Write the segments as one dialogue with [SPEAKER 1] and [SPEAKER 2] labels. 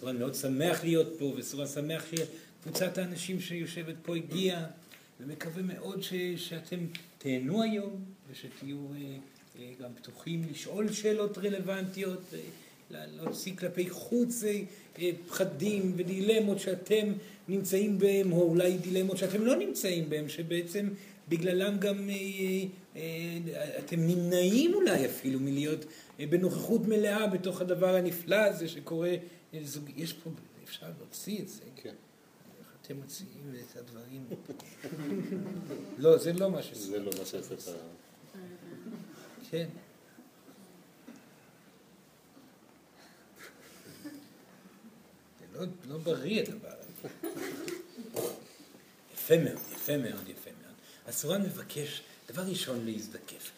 [SPEAKER 1] סורן מאוד שמח להיות פה, וסורן שמח שקבוצת האנשים שיושבת פה הגיעה, ומקווה מאוד ש, שאתם תהנו היום, ושתהיו אה, אה, גם פתוחים לשאול שאלות רלוונטיות, אה, להוציא כלפי חוץ אה, אה, פחדים ודילמות שאתם נמצאים בהם, או אולי דילמות שאתם לא נמצאים בהם, שבעצם בגללם גם אתם נמנעים אולי אפילו מלהיות בנוכחות מלאה בתוך הדבר הנפלא הזה שקורה, יש פה, אפשר להוציא את זה. כן. אתם מוציאים את הדברים? לא, זה לא מה שזה.
[SPEAKER 2] זה לא מה שעשית.
[SPEAKER 1] כן. לא, לא בריא הדבר הזה. יפה מאוד, יפה מאוד, יפה מאוד. הסורן מבקש, דבר ראשון, להזדקף.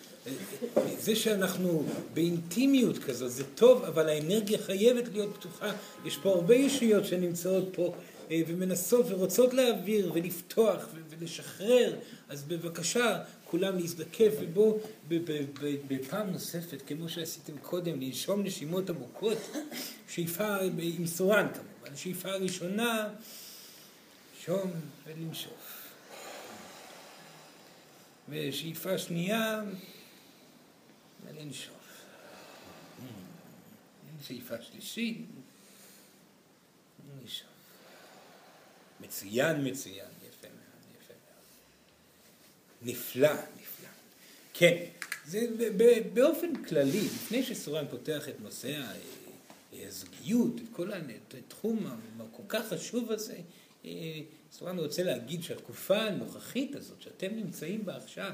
[SPEAKER 1] זה שאנחנו באינטימיות כזו זה טוב, אבל האנרגיה חייבת להיות פתוחה. יש פה הרבה ישויות שנמצאות פה אה, ומנסות ורוצות להעביר ולפתוח ולשחרר, אז בבקשה, כולם להזדקף, ובואו בפעם נוספת, כמו שעשיתם קודם, לנשום נשימות עמוקות, שאיפה עם סורן כמובן. השאיפה הראשונה, שום ולנשוף. ושאיפה שנייה, ולנשוף. שאיפה שלישית, נשוף. מצוין, מצוין, יפה מאוד, יפה מאוד. נפלא, נפלא. כן, זה באופן כללי, לפני שסורן פותח את נושא הזוגיות, את כל התחום הכל כך חשוב הזה, סורן רוצה להגיד שהתקופה הנוכחית הזאת שאתם נמצאים בה עכשיו,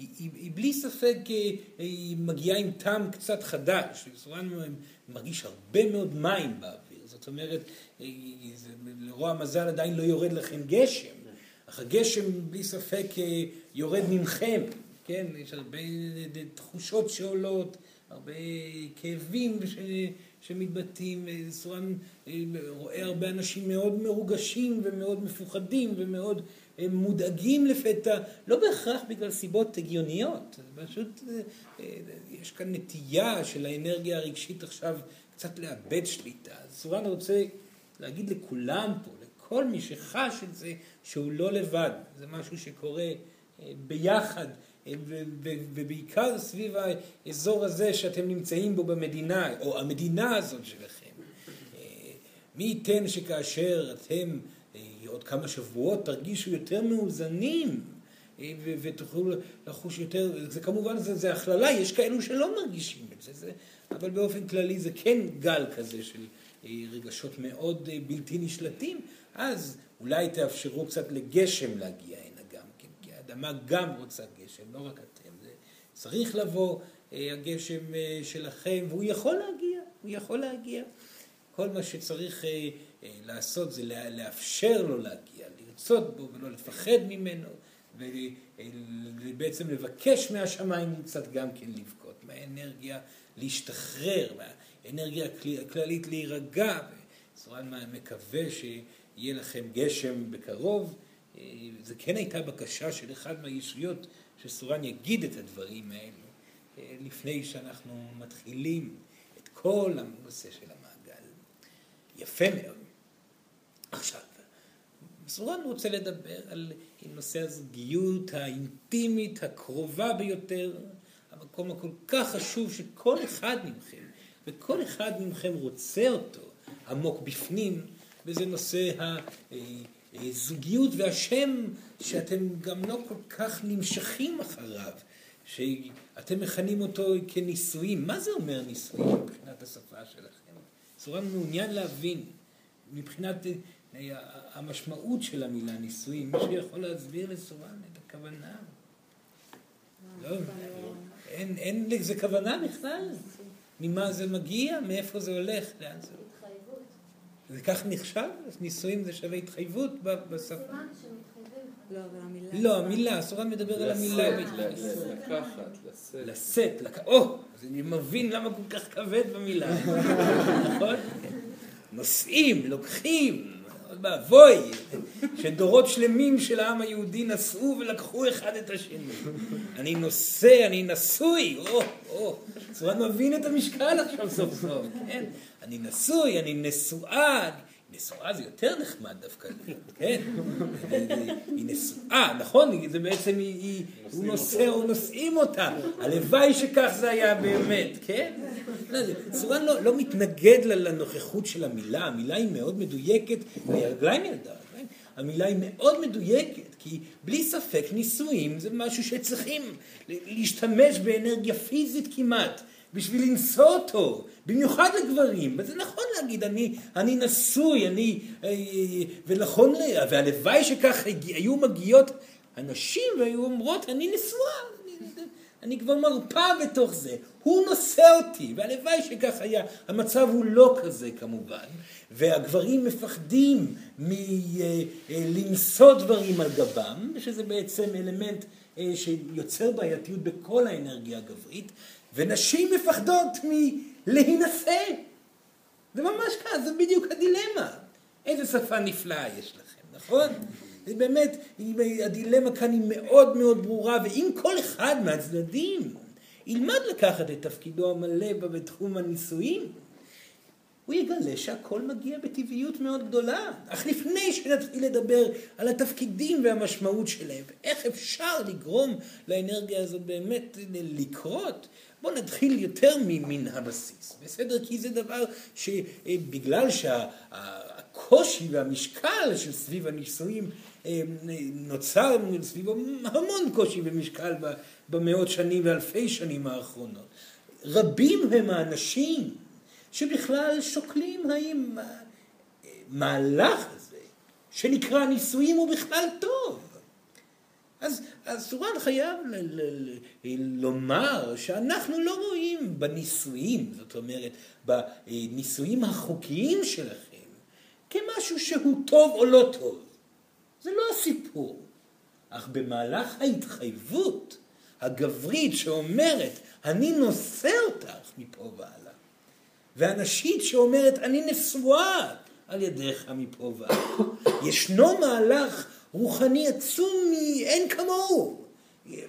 [SPEAKER 1] היא, היא, היא בלי ספק, היא מגיעה עם טעם קצת חדש, סורן מרגיש הרבה מאוד מים באוויר, זאת אומרת, לרוע המזל עדיין לא יורד לכם גשם, אך הגשם בלי ספק יורד ממכם, כן, יש הרבה תחושות שעולות, הרבה כאבים ש, שמתבטאים, סורן רואה הרבה אנשים מאוד מרוגשים ומאוד מפוחדים ומאוד מודאגים לפתע, לא בהכרח בגלל סיבות הגיוניות, פשוט יש כאן נטייה של האנרגיה הרגשית עכשיו קצת לאבד שליטה. אז סורן רוצה להגיד לכולם פה, לכל מי שחש את זה, שהוא לא לבד, זה משהו שקורה ביחד. ובעיקר סביב האזור הזה שאתם נמצאים בו במדינה, או המדינה הזאת שלכם. מי ייתן שכאשר אתם עוד כמה שבועות תרגישו יותר מאוזנים ותוכלו לחוש יותר, זה כמובן, זה, זה הכללה, יש כאלו שלא מרגישים את זה, זה, אבל באופן כללי זה כן גל כזה של רגשות מאוד בלתי נשלטים, אז אולי תאפשרו קצת לגשם להגיע הנה גם כן, כי האדמה גם רוצה גשם, לא רק אתם. זה צריך לבוא הגשם שלכם, והוא יכול להגיע, הוא יכול להגיע. כל מה שצריך לעשות זה לאפשר לו להגיע, לרצות בו ולא לפחד ממנו, ובעצם לבקש מהשמיים קצת גם כן לבכות, מהאנרגיה להשתחרר, מהאנרגיה הכללית להירגע. סורן מקווה שיהיה לכם גשם בקרוב. זה כן הייתה בקשה של אחד מהישויות שסורן יגיד את הדברים האלו לפני שאנחנו מתחילים את כל הנושא של המעגל. יפה מאוד. עכשיו, סורן רוצה לדבר על נושא הזוגיות האינטימית, הקרובה ביותר, המקום הכל כך חשוב שכל אחד מכם, וכל אחד מכם רוצה אותו עמוק בפנים, וזה נושא הזוגיות והשם שאתם גם לא כל כך נמשכים אחריו, שאתם מכנים אותו כנישואים. מה זה אומר נישואים מבחינת השפה שלכם? צורה מעוניין להבין מבחינת המשמעות של המילה נישואים. מישהו יכול להסביר לסורן את הכוונה? לא, אין, אין לזה כוונה בכלל. ממה זה מגיע? מאיפה זה הולך? לאן זה הולך? זה כך נחשב? נישואים זה שווה התחייבות בשפה?
[SPEAKER 3] לא, המילה...
[SPEAKER 1] לא, המילה, סורן מדבר על המילה.
[SPEAKER 2] לקחת, לשאת.
[SPEAKER 1] לשאת, לקחת, או, אז אני מבין למה כל כך כבד במילה, נכון? נושאים, לוקחים, ואבוי, שדורות שלמים של העם היהודי נשאו ולקחו אחד את השני. אני נושא, אני נשוי, או, או, צורת מבין את המשקל עכשיו סוף סוף, כן? אני נשוי, אני נשואה. נשואה זה יותר נחמד דווקא, כן? היא נשואה, נכון? זה בעצם, היא, הוא נושא או נושאים אותה. הלוואי שכך זה היה באמת, כן? צורן לא, לא מתנגד לנוכחות של המילה, המילה היא מאוד מדויקת, והרגליים ילדה, כן? המילה היא מאוד מדויקת, כי בלי ספק נישואים זה משהו שצריכים להשתמש באנרגיה פיזית כמעט. בשביל לנשוא אותו, במיוחד לגברים. וזה נכון להגיד, אני, אני נשוי, אני... אה, ונכון, והלוואי שכך היו מגיעות הנשים והיו אומרות, אני נשואה, אני, כבר מרפה בתוך זה. הוא נושא אותי, והלוואי שכך היה. המצב הוא לא כזה כמובן, והגברים מפחדים מלנשוא דברים על גבם, שזה בעצם אלמנט אה, שיוצר בעייתיות בכל האנרגיה הגברית. ונשים מפחדות מלהינשא. זה ממש ככה, זה בדיוק הדילמה. איזה שפה נפלאה יש לכם, נכון? זה באמת, הדילמה כאן היא מאוד מאוד ברורה, ואם כל אחד מהצדדים ילמד לקחת את תפקידו המלא בתחום הנישואים, הוא יגלה שהכל מגיע בטבעיות מאוד גדולה. אך לפני שנתחיל לדבר על התפקידים והמשמעות שלהם, ואיך אפשר לגרום לאנרגיה הזאת באמת לקרות, בואו נתחיל יותר מן הבסיס, בסדר? כי זה דבר שבגלל שהקושי והמשקל של סביב הנישואים אה, נוצר סביבו המון קושי ומשקל במאות שנים ואלפי שנים האחרונות. רבים הם האנשים שבכלל שוקלים האם מהלך הזה שנקרא נישואים הוא בכלל טוב. אז, אז סורן חייב ל, ל, ל, לומר שאנחנו לא רואים בנישואים, זאת אומרת, בנישואים החוקיים שלכם, כמשהו שהוא טוב או לא טוב. זה לא הסיפור. אך במהלך ההתחייבות הגברית שאומרת, אני נושא אותך מפה והלאה, והנשית שאומרת, אני נשואה על ידיך מפה והלאה, ישנו מהלך רוחני עצום מאין כמוהו.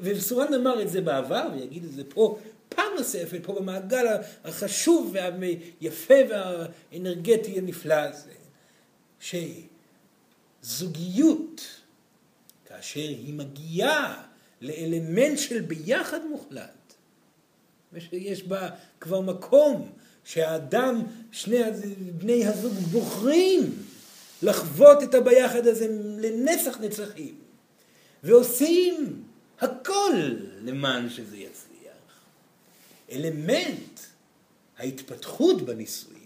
[SPEAKER 1] וסורן אמר את זה בעבר, ויגיד את זה פה פעם נוספת, פה במעגל החשוב והיפה והאנרגטי הנפלא הזה, שזוגיות, כאשר היא מגיעה לאלמנט של ביחד מוחלט, ושיש בה כבר מקום שהאדם, שני בני הזוג בוחרים לחוות את הביחד הזה לנצח נצחים, ועושים הכל למען שזה יצליח. אלמנט ההתפתחות בנישואים,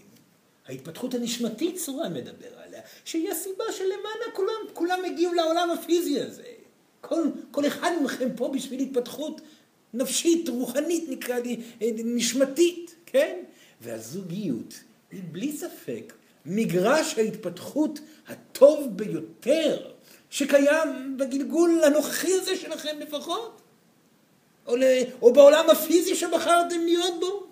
[SPEAKER 1] ההתפתחות הנשמתית צורה מדבר עליה, שהיא הסיבה שלמענה כולם, כולם הגיעו לעולם הפיזי הזה. כל, כל אחד מכם פה בשביל התפתחות נפשית, רוחנית, נקרא לי, נשמתית, כן? והזוגיות היא בלי ספק מגרש ההתפתחות הטוב ביותר שקיים בגלגול הנוכחי הזה שלכם לפחות, או, ל, או בעולם הפיזי שבחרתם להיות בו.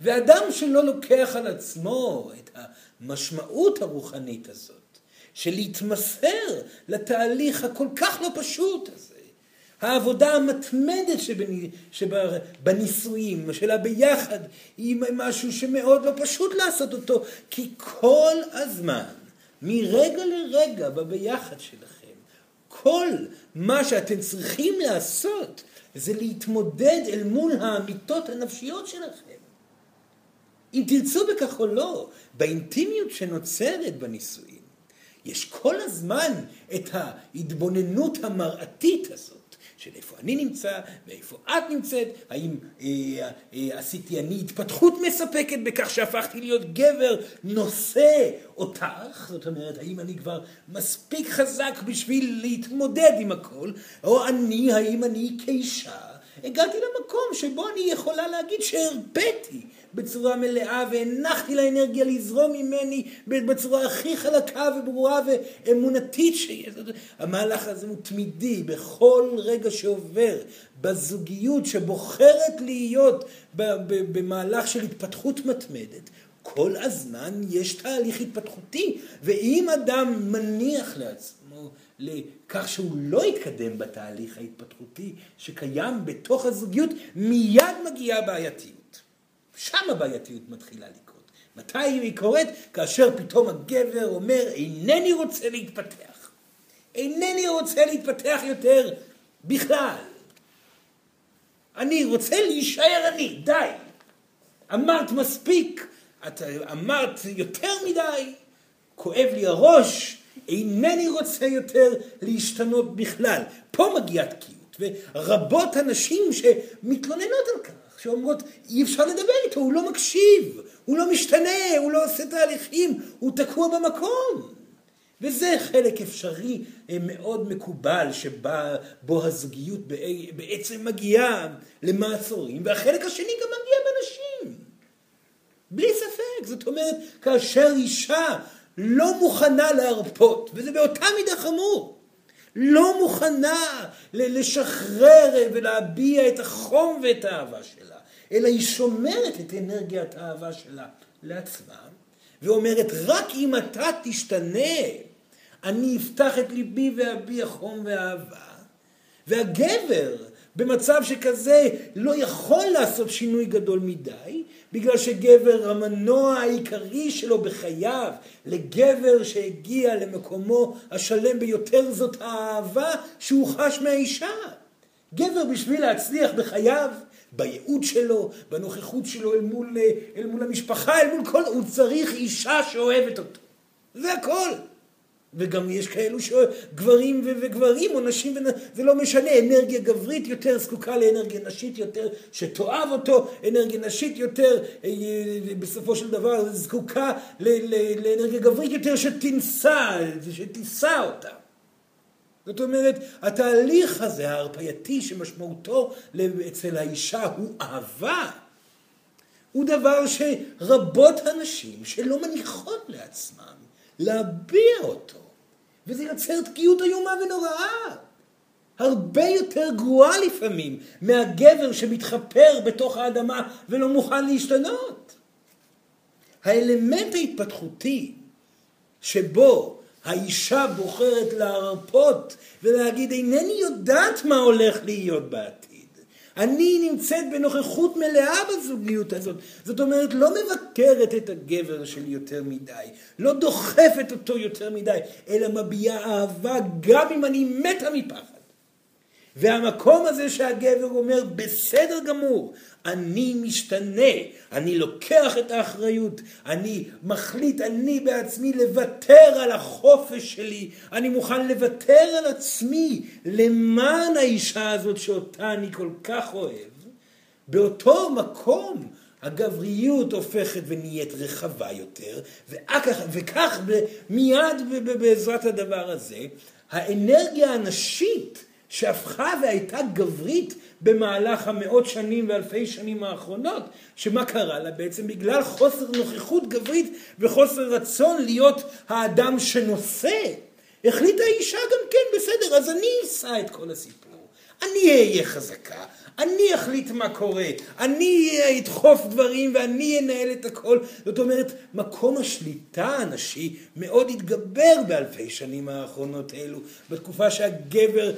[SPEAKER 1] ואדם שלא לוקח על עצמו את המשמעות הרוחנית הזאת, של להתמסר לתהליך הכל כך לא פשוט הזה, העבודה המתמדת שבנישואים, של הביחד, היא משהו שמאוד לא פשוט לעשות אותו, כי כל הזמן, מרגע לרגע בביחד שלכם, כל מה שאתם צריכים לעשות זה להתמודד אל מול האמיתות הנפשיות שלכם. אם תרצו בכך או לא, באינטימיות שנוצרת בנישואים, יש כל הזמן את ההתבוננות המראתית הזאת. של איפה אני נמצא ואיפה את נמצאת, האם אה, אה, עשיתי אני התפתחות מספקת בכך שהפכתי להיות גבר נושא אותך, זאת אומרת, האם אני כבר מספיק חזק בשביל להתמודד עם הכל, או אני, האם אני כאישה הגעתי למקום שבו אני יכולה להגיד שהרפאתי בצורה מלאה והנחתי לאנרגיה לזרום ממני בצורה הכי חלקה וברורה ואמונתית שיש. המהלך הזה הוא תמידי בכל רגע שעובר בזוגיות שבוחרת להיות במהלך של התפתחות מתמדת. כל הזמן יש תהליך התפתחותי, ואם אדם מניח לעצמו לכך שהוא לא יתקדם בתהליך ההתפתחותי שקיים בתוך הזוגיות, מיד מגיעה בעייתיות. שם הבעייתיות מתחילה לקרות. מתי היא קורית? כאשר פתאום הגבר אומר, אינני רוצה להתפתח. אינני רוצה להתפתח יותר בכלל. אני רוצה להישאר אני, די. אמרת מספיק, את אמרת יותר מדי, כואב לי הראש, אינני רוצה יותר להשתנות בכלל. פה מגיעה תקיעות, ורבות הנשים שמתלוננות על כך, שאומרות אי אפשר לדבר איתו, הוא לא מקשיב, הוא לא משתנה, הוא לא עושה תהליכים, הוא תקוע במקום. וזה חלק אפשרי אה, מאוד מקובל שבו הזוגיות בעצם מגיעה למעצורים, והחלק השני גם מגיע בנשים. בלי ספק. זאת אומרת, כאשר אישה לא מוכנה להרפות, וזה באותה מידה חמור, לא מוכנה לשחרר ולהביע את החום ואת האהבה שלה, אלא היא שומרת את אנרגיית האהבה שלה לעצמה, ואומרת, רק אם אתה תשתנה, אני אפתח את ליבי ואביע חום ואהבה. והגבר, במצב שכזה, לא יכול לעשות שינוי גדול מדי, בגלל שגבר, המנוע העיקרי שלו בחייו, לגבר שהגיע למקומו השלם ביותר, זאת האהבה שהוא חש מהאישה. גבר בשביל להצליח בחייו, בייעוד שלו, בנוכחות שלו אל מול, אל מול המשפחה, אל מול כל, הוא צריך אישה שאוהבת אותו. זה הכל. וגם יש כאלו שגברים וגברים או נשים, זה לא משנה, אנרגיה גברית יותר זקוקה לאנרגיה נשית יותר שתאהב אותו, אנרגיה נשית יותר אה, בסופו של דבר זקוקה לאנרגיה גברית יותר שתנסה, שתישא אותה. זאת אומרת, התהליך הזה ההרפייתי שמשמעותו אצל האישה הוא אהבה, הוא דבר שרבות הנשים שלא מניחות לעצמן להביע אותו. וזה יוצר תקיעות איומה ונוראה. הרבה יותר גרועה לפעמים מהגבר שמתחפר בתוך האדמה ולא מוכן להשתנות. האלמנט ההתפתחותי שבו האישה בוחרת להרפות ולהגיד אינני יודעת מה הולך להיות בעתיד. אני נמצאת בנוכחות מלאה בזוגיות הזאת. זאת אומרת, לא מבקרת את הגבר שלי יותר מדי, לא דוחפת אותו יותר מדי, אלא מביעה אהבה גם אם אני מתה מפחד. והמקום הזה שהגבר אומר, בסדר גמור, אני משתנה, אני לוקח את האחריות, אני מחליט אני בעצמי לוותר על החופש שלי, אני מוכן לוותר על עצמי למען האישה הזאת שאותה אני כל כך אוהב. באותו מקום הגבריות הופכת ונהיית רחבה יותר, וכך, וכך מיד בעזרת הדבר הזה, האנרגיה הנשית שהפכה והייתה גברית במהלך המאות שנים ואלפי שנים האחרונות, שמה קרה לה בעצם? בגלל חוסר נוכחות גברית וחוסר רצון להיות האדם שנושא, החליטה האישה גם כן, בסדר, אז אני אשא את כל הסיפור. אני אהיה חזקה, אני אחליט מה קורה, אני אדחוף דברים ואני אנהל את הכל. זאת אומרת, מקום השליטה הנשי מאוד התגבר באלפי שנים האחרונות אלו, בתקופה שהגבר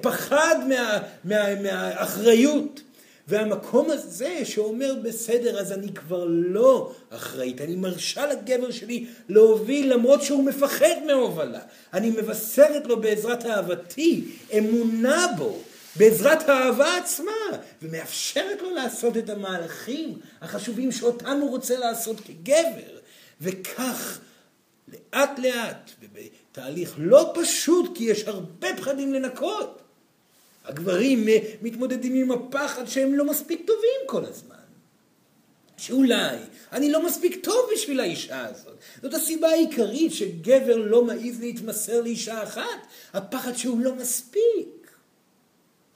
[SPEAKER 1] פחד מה, מה, מהאחריות. והמקום הזה שאומר בסדר אז אני כבר לא אחראית, אני מרשה לגבר שלי להוביל למרות שהוא מפחד מהובלה. אני מבשרת לו בעזרת אהבתי, אמונה בו, בעזרת האהבה עצמה, ומאפשרת לו לעשות את המהלכים החשובים שאותם הוא רוצה לעשות כגבר. וכך, לאט לאט, ובתהליך לא פשוט, כי יש הרבה פחדים לנקות. הגברים מתמודדים עם הפחד שהם לא מספיק טובים כל הזמן. שאולי אני לא מספיק טוב בשביל האישה הזאת. זאת הסיבה העיקרית שגבר לא מעז להתמסר לאישה אחת, הפחד שהוא לא מספיק.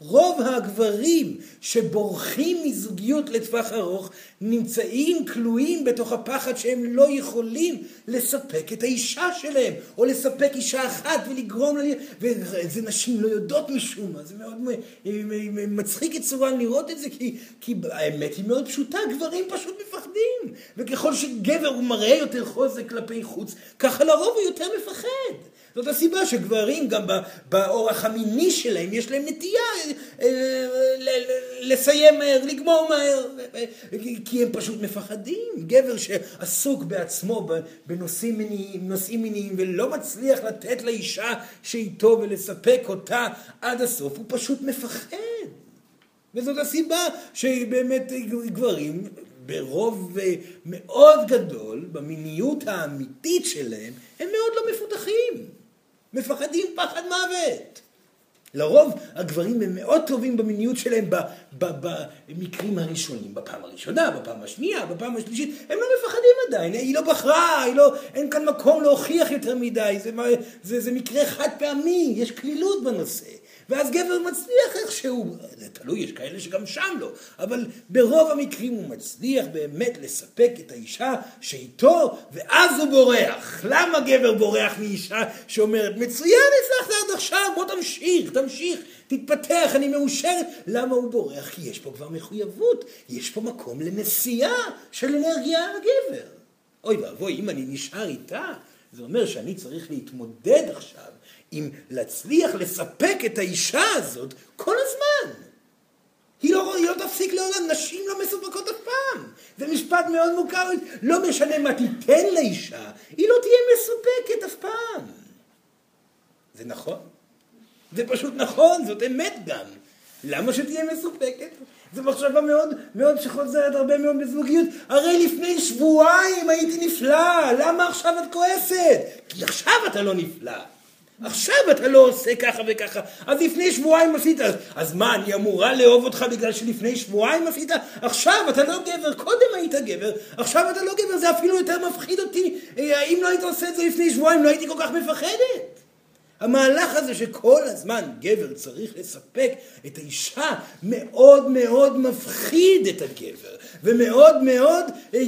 [SPEAKER 1] רוב הגברים שבורחים מזוגיות לטווח ארוך נמצאים כלואים בתוך הפחד שהם לא יכולים לספק את האישה שלהם, או לספק אישה אחת ולגרום לה... וזה נשים לא יודעות משום מה, זה מאוד מצחיק את צורן לראות את זה, כי, כי האמת היא מאוד פשוטה, גברים פשוט מפחדים. וככל שגבר הוא מראה יותר חוזק כלפי חוץ, ככה לרוב הוא יותר מפחד. זאת הסיבה שגברים גם באורח המיני שלהם יש להם נטייה אה, לסיים מהר, לגמור מהר, כי הם פשוט מפחדים. גבר שעסוק בעצמו בנושאים מיניים, נושאים מיניים ולא מצליח לתת לאישה שאיתו ולספק אותה עד הסוף, הוא פשוט מפחד. וזאת הסיבה שבאמת גברים ברוב אה, מאוד גדול, במיניות האמיתית שלהם, הם מאוד לא מפותחים. מפחדים פחד מוות. לרוב הגברים הם מאוד טובים במיניות שלהם במקרים הראשונים, בפעם הראשונה, בפעם השנייה, בפעם השלישית, הם לא מפחדים עדיין, היא לא בחרה, היא לא, אין כאן מקום להוכיח יותר מדי, זה, זה, זה מקרה חד פעמי, יש קלילות בנושא. ואז גבר מצליח איכשהו, זה תלוי, יש כאלה שגם שם לא, אבל ברוב המקרים הוא מצליח באמת לספק את האישה שאיתו, ואז הוא בורח. למה גבר בורח מאישה שאומרת, מצוין הצלחת עד עכשיו, בוא תמשיך, תמשיך, תתפתח, אני מאושרת. למה הוא בורח? כי יש פה כבר מחויבות, יש פה מקום לנסיעה של אנרגיה על הגבר. אוי ואבוי, אם אני נשאר איתה, זה אומר שאני צריך להתמודד עכשיו עם להצליח לספק את האישה הזאת כל הזמן. היא לא, היא לא תפסיק לעולם, נשים לא מסופקות אף פעם. זה משפט מאוד מוכר, לא משנה מה תיתן לאישה, היא לא תהיה מסופקת אף פעם. זה נכון. זה פשוט נכון, זאת אמת גם. למה שתהיה מסופקת? זו מחשבה מאוד מאוד שחוזרת הרבה מאוד בזוגיות. הרי לפני שבועיים הייתי נפלא, למה עכשיו את כועסת? כי עכשיו אתה לא נפלא. עכשיו אתה לא עושה ככה וככה, אז לפני שבועיים עשית, אז מה, אני אמורה לאהוב אותך בגלל שלפני שבועיים עשית? עכשיו אתה לא גבר, קודם היית גבר, עכשיו אתה לא גבר, זה אפילו יותר מפחיד אותי. אה, אם לא היית עושה את זה לפני שבועיים, לא הייתי כל כך מפחדת. המהלך הזה שכל הזמן גבר צריך לספק את האישה מאוד מאוד מפחיד את הגבר ומאוד מאוד אה,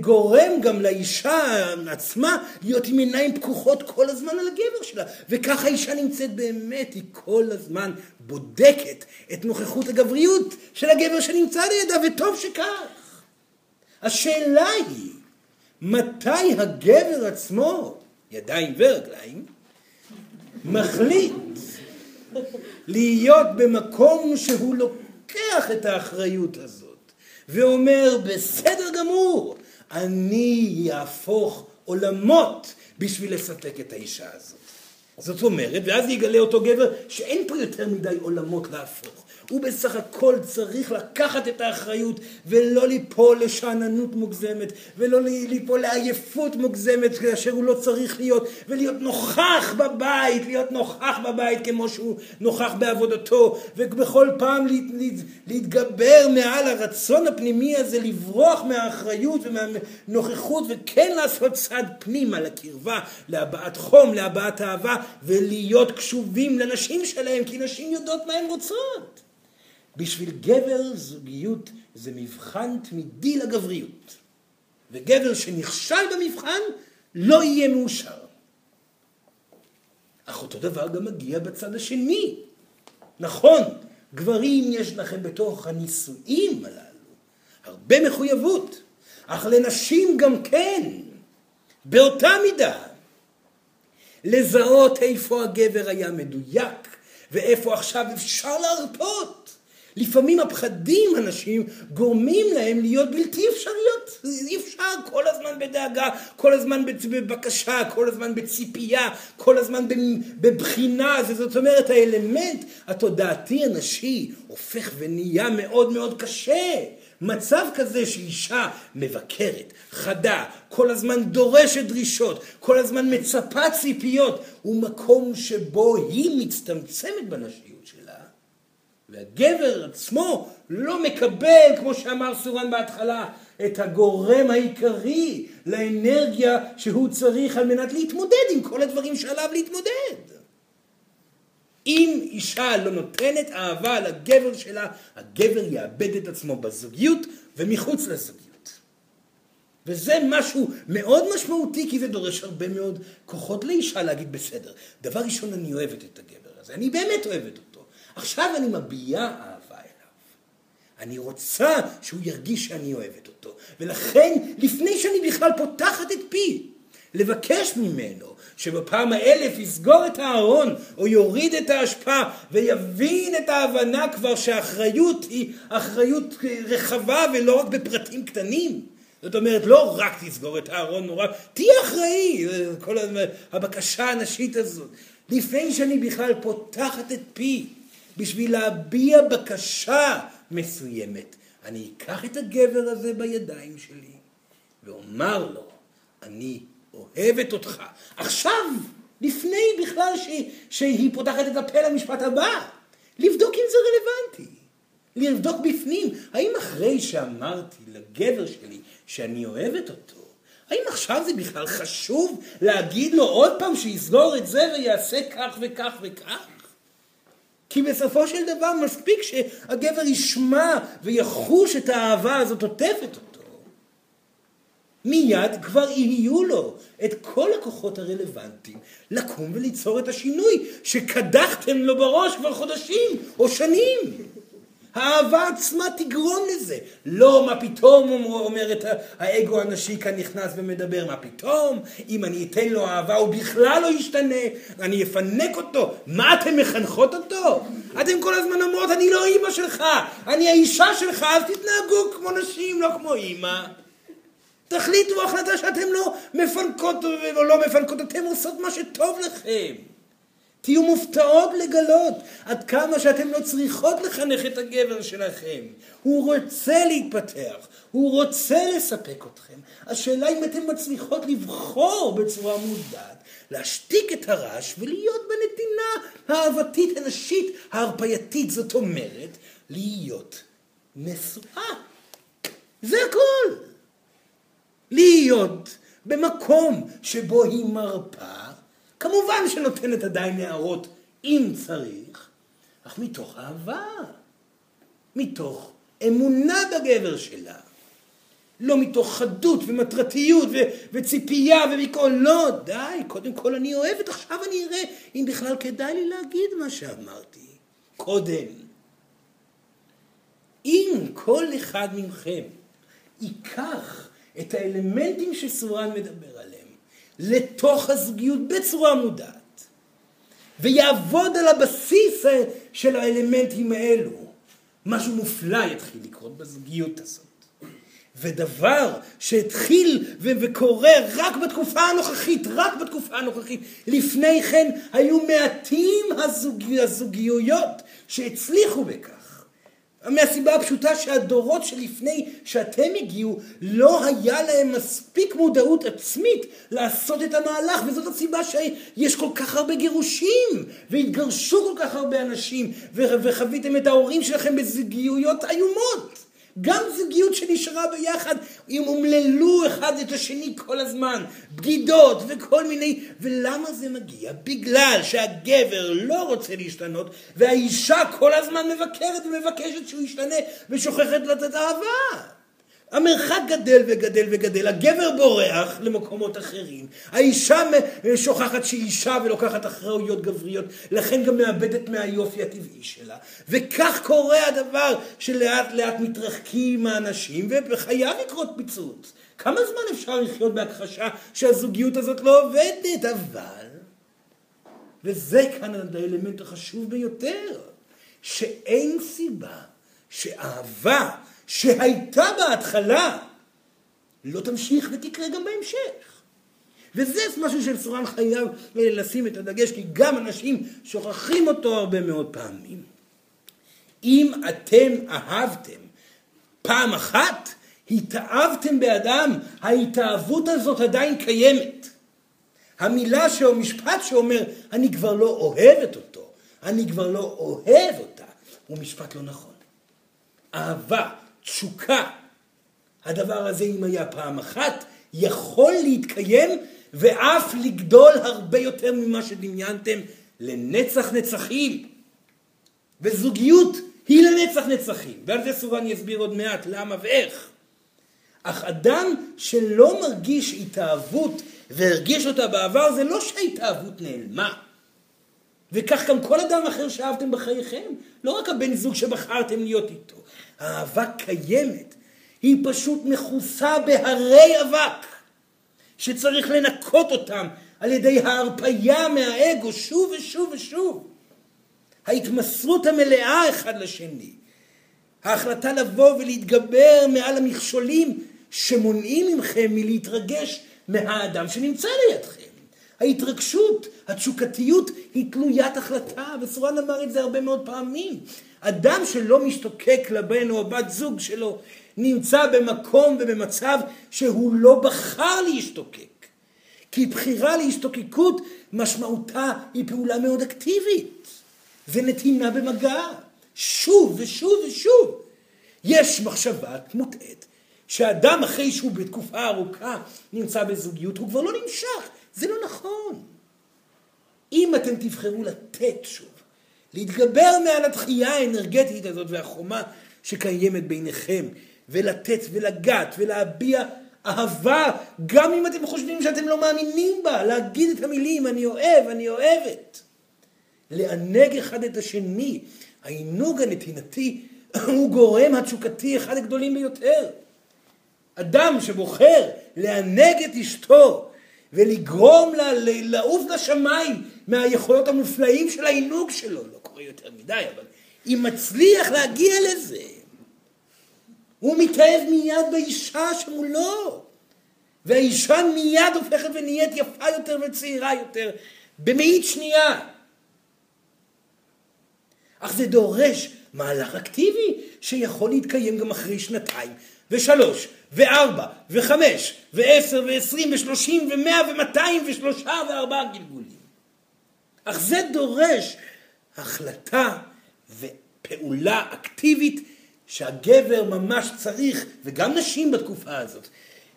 [SPEAKER 1] גורם גם לאישה עצמה להיות עם עיניים פקוחות כל הזמן על הגבר שלה וככה האישה נמצאת באמת, היא כל הזמן בודקת את נוכחות הגבריות של הגבר שנמצא לידה וטוב שכך. השאלה היא מתי הגבר עצמו, ידיים ורגליים, מחליט להיות במקום שהוא לוקח את האחריות הזאת ואומר בסדר גמור אני אהפוך עולמות בשביל לספק את האישה הזאת. זאת אומרת, ואז יגלה אותו גבר שאין פה יותר מדי עולמות להפוך. הוא בסך הכל צריך לקחת את האחריות ולא ליפול לשאננות מוגזמת ולא ליפול לעייפות מוגזמת כאשר הוא לא צריך להיות ולהיות נוכח בבית, להיות נוכח בבית כמו שהוא נוכח בעבודתו ובכל פעם להתגבר מעל הרצון הפנימי הזה לברוח מהאחריות ומהנוכחות וכן לעשות צעד פנימה לקרבה, להבעת חום, להבעת אהבה ולהיות קשובים לנשים שלהם כי נשים יודעות מה הן רוצות. בשביל גבר זוגיות זה מבחן תמידי לגבריות. וגבר שנכשל במבחן לא יהיה מאושר. אך אותו דבר גם מגיע בצד השני. נכון, גברים יש לכם בתוך הנישואים הללו הרבה מחויבות, אך לנשים גם כן, באותה מידה. לזהות איפה הגבר היה מדויק ואיפה עכשיו אפשר להרפות. לפעמים הפחדים אנשים גורמים להם להיות בלתי אפשריות. אי אפשר כל הזמן בדאגה, כל הזמן בבקשה, כל הזמן בציפייה, כל הזמן בבחינה. זאת אומרת האלמנט התודעתי הנשי הופך ונהיה מאוד מאוד קשה. מצב כזה שאישה מבקרת, חדה, כל הזמן דורשת דרישות, כל הזמן מצפה ציפיות, הוא מקום שבו היא מצטמצמת שלה. והגבר עצמו לא מקבל, כמו שאמר סורן בהתחלה, את הגורם העיקרי לאנרגיה שהוא צריך על מנת להתמודד עם כל הדברים שעליו להתמודד. אם אישה לא נותנת אהבה לגבר שלה, הגבר יאבד את עצמו בזוגיות ומחוץ לזוגיות. וזה משהו מאוד משמעותי, כי זה דורש הרבה מאוד כוחות לאישה להגיד בסדר. דבר ראשון, אני אוהבת את הגבר הזה, אני באמת אוהבת אותו. עכשיו אני מביעה אהבה אליו. אני רוצה שהוא ירגיש שאני אוהבת אותו. ולכן, לפני שאני בכלל פותחת את פי, לבקש ממנו שבפעם האלף יסגור את הארון או יוריד את ההשפעה ויבין את ההבנה כבר שהאחריות היא אחריות רחבה ולא רק בפרטים קטנים. זאת אומרת, לא רק תסגור את הארון נורא, תהיה אחראי, כל הבקשה הנשית הזאת. לפני שאני בכלל פותחת את פי בשביל להביע בקשה מסוימת, אני אקח את הגבר הזה בידיים שלי ואומר לו, אני אוהבת אותך. עכשיו, לפני בכלל ש... שהיא פותחת את הפה למשפט הבא, לבדוק אם זה רלוונטי. לבדוק בפנים, האם אחרי שאמרתי לגבר שלי שאני אוהבת אותו, האם עכשיו זה בכלל חשוב להגיד לו עוד פעם שיסגור את זה ויעשה כך וכך וכך? כי בסופו של דבר מספיק שהגבר ישמע ויחוש את האהבה הזאת עוטפת אותו. מיד כבר יהיו לו את כל הכוחות הרלוונטיים לקום וליצור את השינוי שקדחתם לו בראש כבר חודשים או שנים. האהבה עצמה תגרום לזה. לא מה פתאום אומר את האגו הנשי כאן נכנס ומדבר, מה פתאום? אם אני אתן לו אהבה הוא בכלל לא ישתנה, אני אפנק אותו. מה אתם מחנכות אותו? אתם כל הזמן אומרות אני לא אימא שלך, אני האישה שלך, אז תתנהגו כמו נשים, לא כמו אימא. תחליטו החלטה שאתם לא מפנקות או לא מפנקות, אתם עושות מה שטוב לכם. תהיו מופתעות לגלות עד כמה שאתם לא צריכות לחנך את הגבר שלכם. הוא רוצה להתפתח, הוא רוצה לספק אתכם. השאלה אם אתן מצליחות לבחור בצורה מודעת, להשתיק את הרעש ולהיות בנתינה האהבתית הנשית ההרפייתית, זאת אומרת, להיות נשואה. זה הכל. להיות במקום שבו היא מרפה כמובן שנותנת עדיין הערות אם צריך, אך מתוך אהבה, מתוך אמונה בגבר שלה. לא מתוך חדות ומטרתיות ו- וציפייה ומכל, לא, די, קודם כל אני אוהבת, עכשיו אני אראה אם בכלל כדאי לי להגיד מה שאמרתי קודם. אם כל אחד מכם ייקח את האלמנטים שסורן מדבר לתוך הזוגיות בצורה מודעת, ויעבוד על הבסיס של האלמנטים האלו, משהו מופלא יתחיל לקרות בזוגיות הזאת. ודבר שהתחיל וקורה רק בתקופה הנוכחית, רק בתקופה הנוכחית. לפני כן היו מעטים הזוג... הזוגיות שהצליחו בכך. מהסיבה הפשוטה שהדורות שלפני שאתם הגיעו, לא היה להם מספיק מודעות עצמית לעשות את המהלך, וזאת הסיבה שיש כל כך הרבה גירושים, והתגרשו כל כך הרבה אנשים, וחוויתם את ההורים שלכם בזוגיות איומות. גם זוגיות שנשארה ביחד, הם אומללו אחד את השני כל הזמן, בגידות וכל מיני, ולמה זה מגיע? בגלל שהגבר לא רוצה להשתנות, והאישה כל הזמן מבקרת ומבקשת שהוא ישתנה, ושוכחת לתת אהבה. המרחק גדל וגדל וגדל, הגבר בורח למקומות אחרים, האישה שוכחת שהיא אישה ולוקחת אחראויות גבריות, לכן גם מאבדת מהיופי הטבעי שלה. וכך קורה הדבר שלאט לאט מתרחקים האנשים וחייב לקרות פיצוץ. כמה זמן אפשר לחיות בהכחשה שהזוגיות הזאת לא עובדת? אבל, וזה כאן האלמנט החשוב ביותר, שאין סיבה שאהבה שהייתה בהתחלה לא תמשיך ותקרה גם בהמשך. וזה משהו שסורן חייב לשים את הדגש, כי גם אנשים שוכחים אותו הרבה מאוד פעמים. אם אתם אהבתם פעם אחת, התאהבתם באדם, ההתאהבות הזאת עדיין קיימת. המילה או משפט שאומר, אני כבר לא אוהבת אותו, אני כבר לא אוהב אותה, הוא משפט לא נכון. אהבה תשוקה. הדבר הזה, אם היה פעם אחת, יכול להתקיים ואף לגדול הרבה יותר ממה שדמיינתם לנצח נצחים. וזוגיות היא לנצח נצחים. ועל זה סורן יסביר עוד מעט למה ואיך. אך אדם שלא מרגיש התאהבות והרגיש אותה בעבר, זה לא שההתאהבות נעלמה. וכך גם כל אדם אחר שאהבתם בחייכם, לא רק הבן זוג שבחרתם להיות איתו. האהבה קיימת, היא פשוט מכוסה בהרי אבק, שצריך לנקות אותם על ידי ההרפייה מהאגו שוב ושוב ושוב. ההתמסרות המלאה אחד לשני, ההחלטה לבוא ולהתגבר מעל המכשולים שמונעים מכם מלהתרגש מהאדם שנמצא לידכם. ההתרגשות, התשוקתיות היא תלוית החלטה, וסורן אמר את זה הרבה מאוד פעמים. אדם שלא משתוקק לבן או הבת זוג שלו נמצא במקום ובמצב שהוא לא בחר להשתוקק. כי בחירה להשתוקקות משמעותה היא פעולה מאוד אקטיבית. זה נתינה במגע, שוב ושוב ושוב. יש מחשבה מוטעית שאדם אחרי שהוא בתקופה ארוכה נמצא בזוגיות, הוא כבר לא נמשך. זה לא נכון. אם אתם תבחרו לתת שוב, להתגבר מעל התחייה האנרגטית הזאת והחומה שקיימת ביניכם, ולתת ולגעת ולהביע אהבה, גם אם אתם חושבים שאתם לא מאמינים בה, להגיד את המילים אני אוהב, אני אוהבת. לענג אחד את השני, העינוג הנתינתי הוא גורם התשוקתי אחד הגדולים ביותר. אדם שבוחר לענג את אשתו ולגרום לה לעוף לשמיים מהיכולות המופלאים של העינוג שלו, לא קורה יותר מדי, אבל אם מצליח להגיע לזה, הוא מתאהב מיד באישה שמולו, והאישה מיד הופכת ונהיית יפה יותר וצעירה יותר, במאית שנייה. אך זה דורש מהלך אקטיבי שיכול להתקיים גם אחרי שנתיים ושלוש וארבע וחמש ועשר ועשרים ושלושים ומאה ומאתיים ושלושה וארבעה גלגולים. אך זה דורש החלטה ופעולה אקטיבית שהגבר ממש צריך, וגם נשים בתקופה הזאת,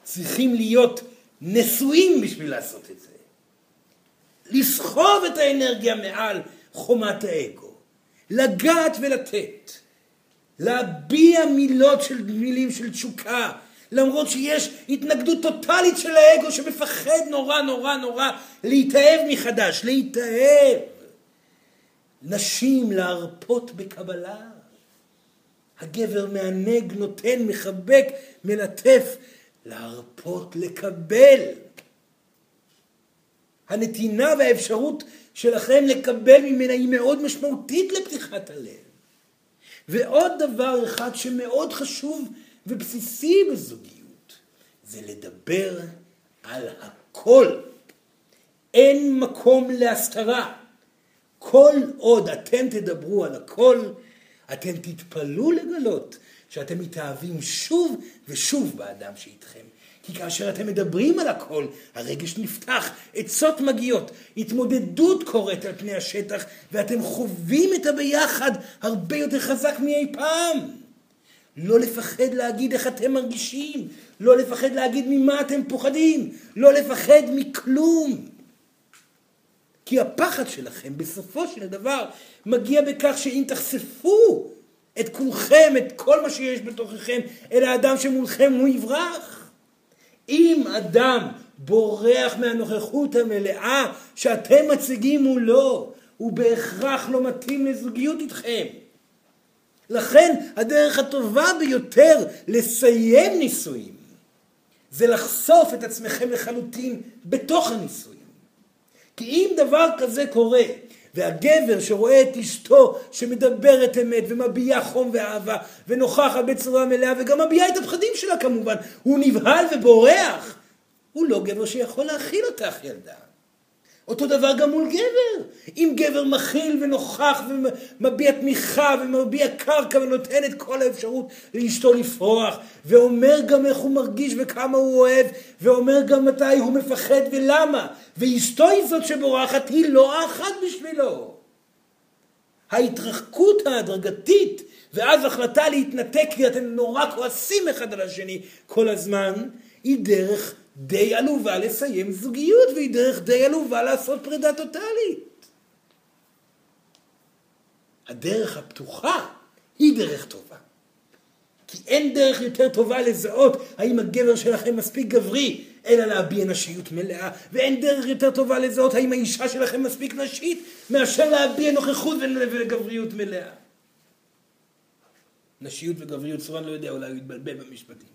[SPEAKER 1] צריכים להיות נשואים בשביל לעשות את זה. לסחוב את האנרגיה מעל חומת האגו, לגעת ולתת, להביע מילות של מילים של תשוקה, למרות שיש התנגדות טוטאלית של האגו שמפחד נורא נורא נורא להתאהב מחדש, להתאהב. נשים להרפות בקבלה. הגבר מענג, נותן, מחבק, מלטף, להרפות, לקבל. הנתינה והאפשרות שלכם לקבל ממנה היא מאוד משמעותית לפתיחת הלב. ועוד דבר אחד שמאוד חשוב ובסיסי בזוגיות, זה לדבר על הכל. אין מקום להסתרה. כל עוד אתם תדברו על הכל, אתם תתפלאו לגלות שאתם מתאהבים שוב ושוב באדם שאיתכם. כי כאשר אתם מדברים על הכל, הרגש נפתח, עצות מגיעות, התמודדות קורית על פני השטח, ואתם חווים את הביחד הרבה יותר חזק מאי פעם. לא לפחד להגיד איך אתם מרגישים, לא לפחד להגיד ממה אתם פוחדים, לא לפחד מכלום. כי הפחד שלכם בסופו של דבר מגיע בכך שאם תחשפו את כולכם, את כל מה שיש בתוככם, אל האדם שמולכם, הוא יברח. אם אדם בורח מהנוכחות המלאה שאתם מציגים מולו, הוא בהכרח לא מתאים לזוגיות איתכם. לכן הדרך הטובה ביותר לסיים נישואים זה לחשוף את עצמכם לחלוטין בתוך הנישואים. כי אם דבר כזה קורה, והגבר שרואה את אשתו שמדברת אמת ומביעה חום ואהבה ונוכחת בצורה מלאה וגם מביעה את הפחדים שלה כמובן, הוא נבהל ובורח, הוא לא גבר שיכול להכיל אותך ילדה. אותו דבר גם מול גבר. אם גבר מכיל ונוכח ומביע תמיכה ומביע קרקע ונותן את כל האפשרות לאשתו לפרוח, ואומר גם איך הוא מרגיש וכמה הוא אוהב, ואומר גם מתי הוא מפחד ולמה, ואשתו היא זאת שבורחת, היא לא האחת בשבילו. ההתרחקות ההדרגתית, ואז החלטה להתנתק כי אתם נורא כועסים אחד על השני כל הזמן, היא דרך די עלובה לסיים זוגיות, והיא דרך די עלובה לעשות פרידה טוטאלית. הדרך הפתוחה היא דרך טובה. כי אין דרך יותר טובה לזהות האם הגבר שלכם מספיק גברי, אלא להביע נשיות מלאה, ואין דרך יותר טובה לזהות האם האישה שלכם מספיק נשית, מאשר להביע נוכחות וגבריות מלאה. נשיות וגבריות, סורן לא יודע, אולי הוא יתבלבל במשפטים.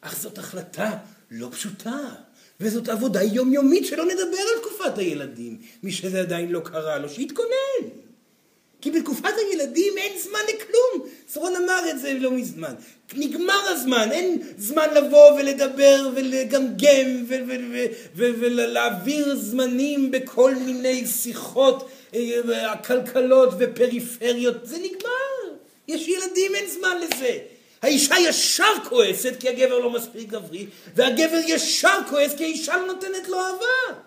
[SPEAKER 1] אך זאת החלטה לא פשוטה, וזאת עבודה יומיומית שלא נדבר על תקופת הילדים, מי שזה עדיין לא קרה לו, שיתכונן. כי בתקופת הילדים אין זמן לכלום. סורון אמר את זה לא מזמן. נגמר הזמן, אין זמן לבוא ולדבר ולגמגם ולהעביר זמנים בכל מיני שיחות הכלכלות אה, ופריפריות. זה נגמר. יש ילדים, אין זמן לזה. האישה ישר כועסת כי הגבר לא מספיק גברי, והגבר ישר כועס כי האישה לא נותנת לו אהבה.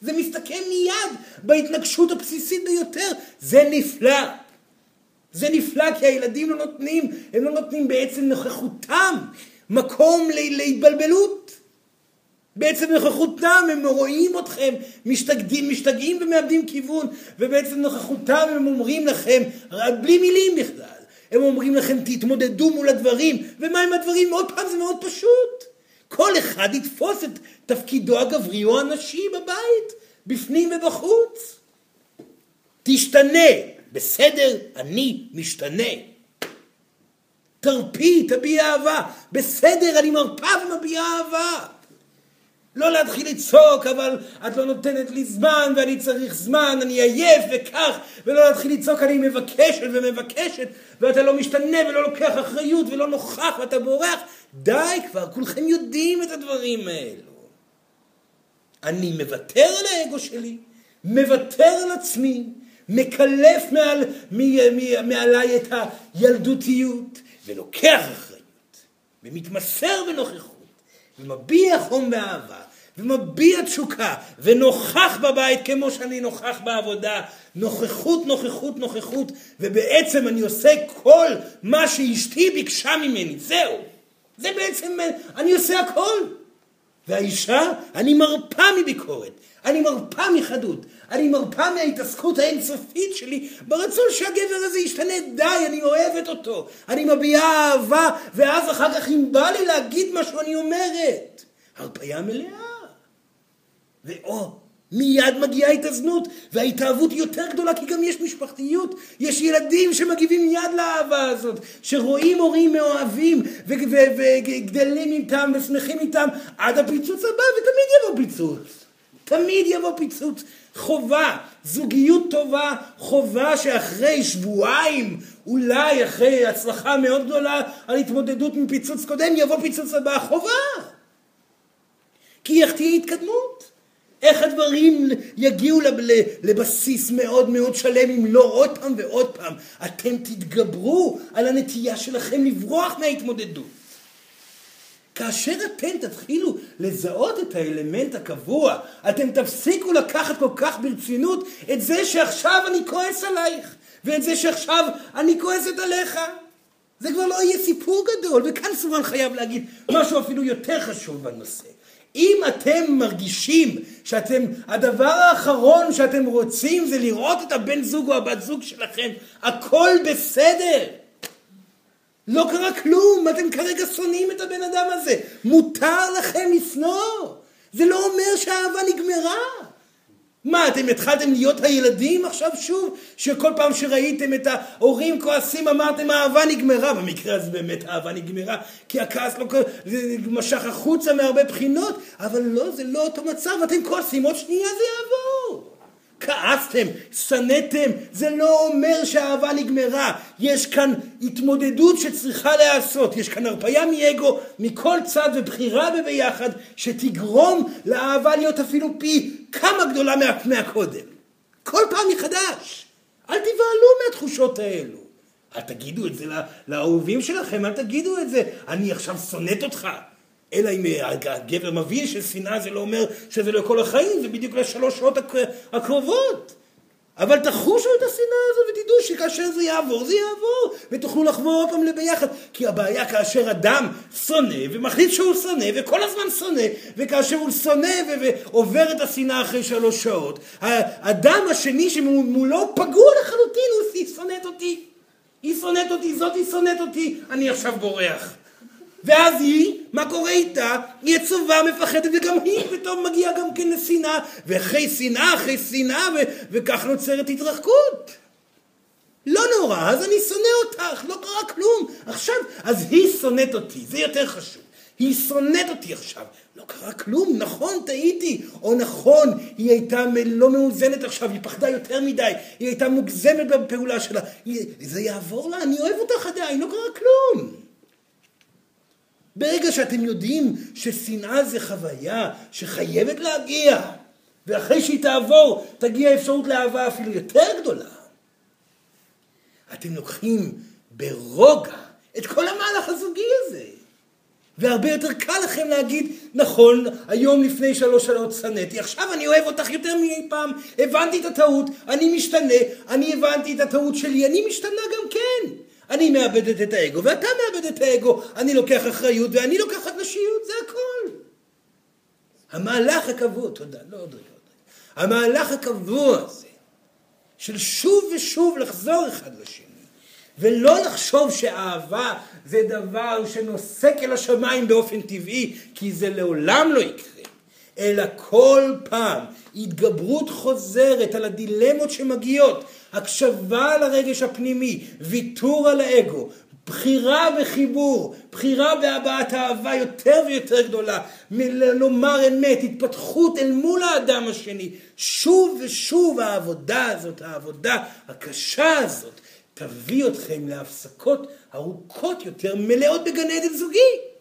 [SPEAKER 1] זה מסתכם מיד בהתנגשות הבסיסית ביותר. זה נפלא. זה נפלא כי הילדים לא נותנים, הם לא נותנים בעצם נוכחותם מקום להתבלבלות. בעצם נוכחותם הם רואים אתכם משתגעים, משתגעים ומאבדים כיוון ובעצם נוכחותם הם אומרים לכם בלי מילים בכלל הם אומרים לכם תתמודדו מול הדברים ומה עם הדברים עוד פעם זה מאוד פשוט כל אחד יתפוס את תפקידו הגברי או הנשי בבית, בפנים ובחוץ. תשתנה, בסדר, אני משתנה. תרפי, תביע אהבה, בסדר, אני מרפה ומביעה אהבה. לא להתחיל לצעוק, אבל את לא נותנת לי זמן ואני צריך זמן, אני עייף וכך, ולא להתחיל לצעוק, אני מבקשת ומבקשת, ואתה לא משתנה ולא לוקח אחריות ולא נוכח ואתה בורח. די כבר, כולכם יודעים את הדברים האלו. אני מוותר על האגו שלי, מוותר על עצמי, מקלף מעל, מ, מ, מעליי את הילדותיות, ולוקח אחריות, ומתמסר בנוכחות. ומביע חום ואהבה, ומביע תשוקה, ונוכח בבית כמו שאני נוכח בעבודה, נוכחות, נוכחות, נוכחות, ובעצם אני עושה כל מה שאשתי ביקשה ממני, זהו. זה בעצם, אני עושה הכל. והאישה, אני מרפה מביקורת, אני מרפה מחדות, אני מרפה מההתעסקות האינסופית שלי ברצון שהגבר הזה ישתנה, די, אני אוהבת אותו, אני מביעה אהבה, ואז אחר כך אם בא לי להגיד משהו אני אומרת. הרפאיה מלאה. ואו, מיד מגיעה התאזנות, וההתאהבות היא יותר גדולה כי גם יש משפחתיות, יש ילדים שמגיבים מיד לאהבה הזאת, שרואים הורים מאוהבים וגדלים איתם ושמחים איתם עד הפיצוץ הבא, ותמיד יבוא פיצוץ. תמיד יבוא פיצוץ. חובה, זוגיות טובה, חובה שאחרי שבועיים, אולי אחרי הצלחה מאוד גדולה על התמודדות עם פיצוץ קודם, יבוא פיצוץ הבא, חובה. כי איך תהיה התקדמות? איך הדברים יגיעו לבסיס מאוד מאוד שלם אם לא עוד פעם ועוד פעם אתם תתגברו על הנטייה שלכם לברוח מההתמודדות. כאשר אתם תתחילו לזהות את האלמנט הקבוע, אתם תפסיקו לקחת כל כך ברצינות את זה שעכשיו אני כועס עלייך, ואת זה שעכשיו אני כועסת עליך. זה כבר לא יהיה סיפור גדול, וכאן סורן חייב להגיד משהו אפילו יותר חשוב בנושא. אם אתם מרגישים שאתם, הדבר האחרון שאתם רוצים זה לראות את הבן זוג או הבת זוג שלכם, הכל בסדר. לא קרה כלום, אתם כרגע שונאים את הבן אדם הזה. מותר לכם לשנוא. זה לא אומר שהאהבה נגמרה. מה, אתם התחלתם להיות הילדים עכשיו שוב? שכל פעם שראיתם את ההורים כועסים אמרתם האהבה נגמרה. במקרה הזה באמת האהבה נגמרה, כי הכעס לא זה משך החוצה מהרבה בחינות, אבל לא, זה לא אותו מצב, אתם כועסים, עוד שנייה זה יעבור. כעסתם, שנאתם, זה לא אומר שהאהבה נגמרה. יש כאן התמודדות שצריכה להיעשות. יש כאן הרפאיה מאגו מכל צד ובחירה בביחד שתגרום לאהבה להיות אפילו פי כמה גדולה מה, מהקודם. כל פעם מחדש. אל תבהלו מהתחושות האלו. אל תגידו את זה לאהובים שלכם, אל תגידו את זה. אני עכשיו שונאת אותך. אלא אם הגבר מבין ששנאה זה לא אומר שזה לכל החיים, זה בדיוק לשלוש שעות הקרובות. אבל תחושו את השנאה הזו ותדעו שכאשר זה יעבור, זה יעבור, ותוכלו לחבור עוד פעם לביחד. כי הבעיה כאשר אדם שונא ומחליט שהוא שונא וכל הזמן שונא, וכאשר הוא שונא ועובר את השנאה אחרי שלוש שעות, האדם השני שמולו פגוע לחלוטין, הוא שונאת אותי. היא שונאת אותי, זאתי שונאת אותי, אני עכשיו בורח. ואז היא, מה קורה איתה? היא עצובה, מפחדת, וגם היא פתאום מגיעה גם כן לשנאה, ואחרי שנאה, אחרי שנאה, ו- וכך נוצרת התרחקות. לא נורא, אז אני שונא אותך, לא קרה כלום. עכשיו, אז היא שונאת אותי, זה יותר חשוב. היא שונאת אותי עכשיו. לא קרה כלום, נכון, טעיתי. או נכון, היא הייתה לא מאוזנת עכשיו, היא פחדה יותר מדי, היא הייתה מוגזמת בפעולה שלה. היא, זה יעבור לה, אני אוהב אותך עדיין, לא קרה כלום. ברגע שאתם יודעים ששנאה זה חוויה שחייבת להגיע, ואחרי שהיא תעבור, תגיע אפשרות לאהבה אפילו יותר גדולה. אתם לוקחים ברוגע את כל המהלך הזוגי הזה. והרבה יותר קל לכם להגיד, נכון, היום לפני שלוש שעות שנאתי, עכשיו אני אוהב אותך יותר מאי פעם, הבנתי את הטעות, אני משתנה, אני הבנתי את הטעות שלי, אני משתנה גם כן. אני מאבדת את האגו, ואתה מאבד את האגו, אני לוקח אחריות ואני לוקחת נשיות, זה הכל. המהלך הקבוע, תודה, לא עוד רגע. המהלך הקבוע הזה, של שוב ושוב לחזור אחד לשני. ולא לחשוב שאהבה זה דבר שנוסק אל השמיים באופן טבעי, כי זה לעולם לא יקרה, אלא כל פעם התגברות חוזרת על הדילמות שמגיעות, הקשבה לרגש הפנימי, ויתור על האגו, בחירה וחיבור, בחירה בהבעת אהבה יותר ויותר גדולה, מלומר אמת, התפתחות אל מול האדם השני. שוב ושוב העבודה הזאת, העבודה הקשה הזאת, תביא אתכם להפסקות ארוכות יותר, מלאות בגן עדן זוגי.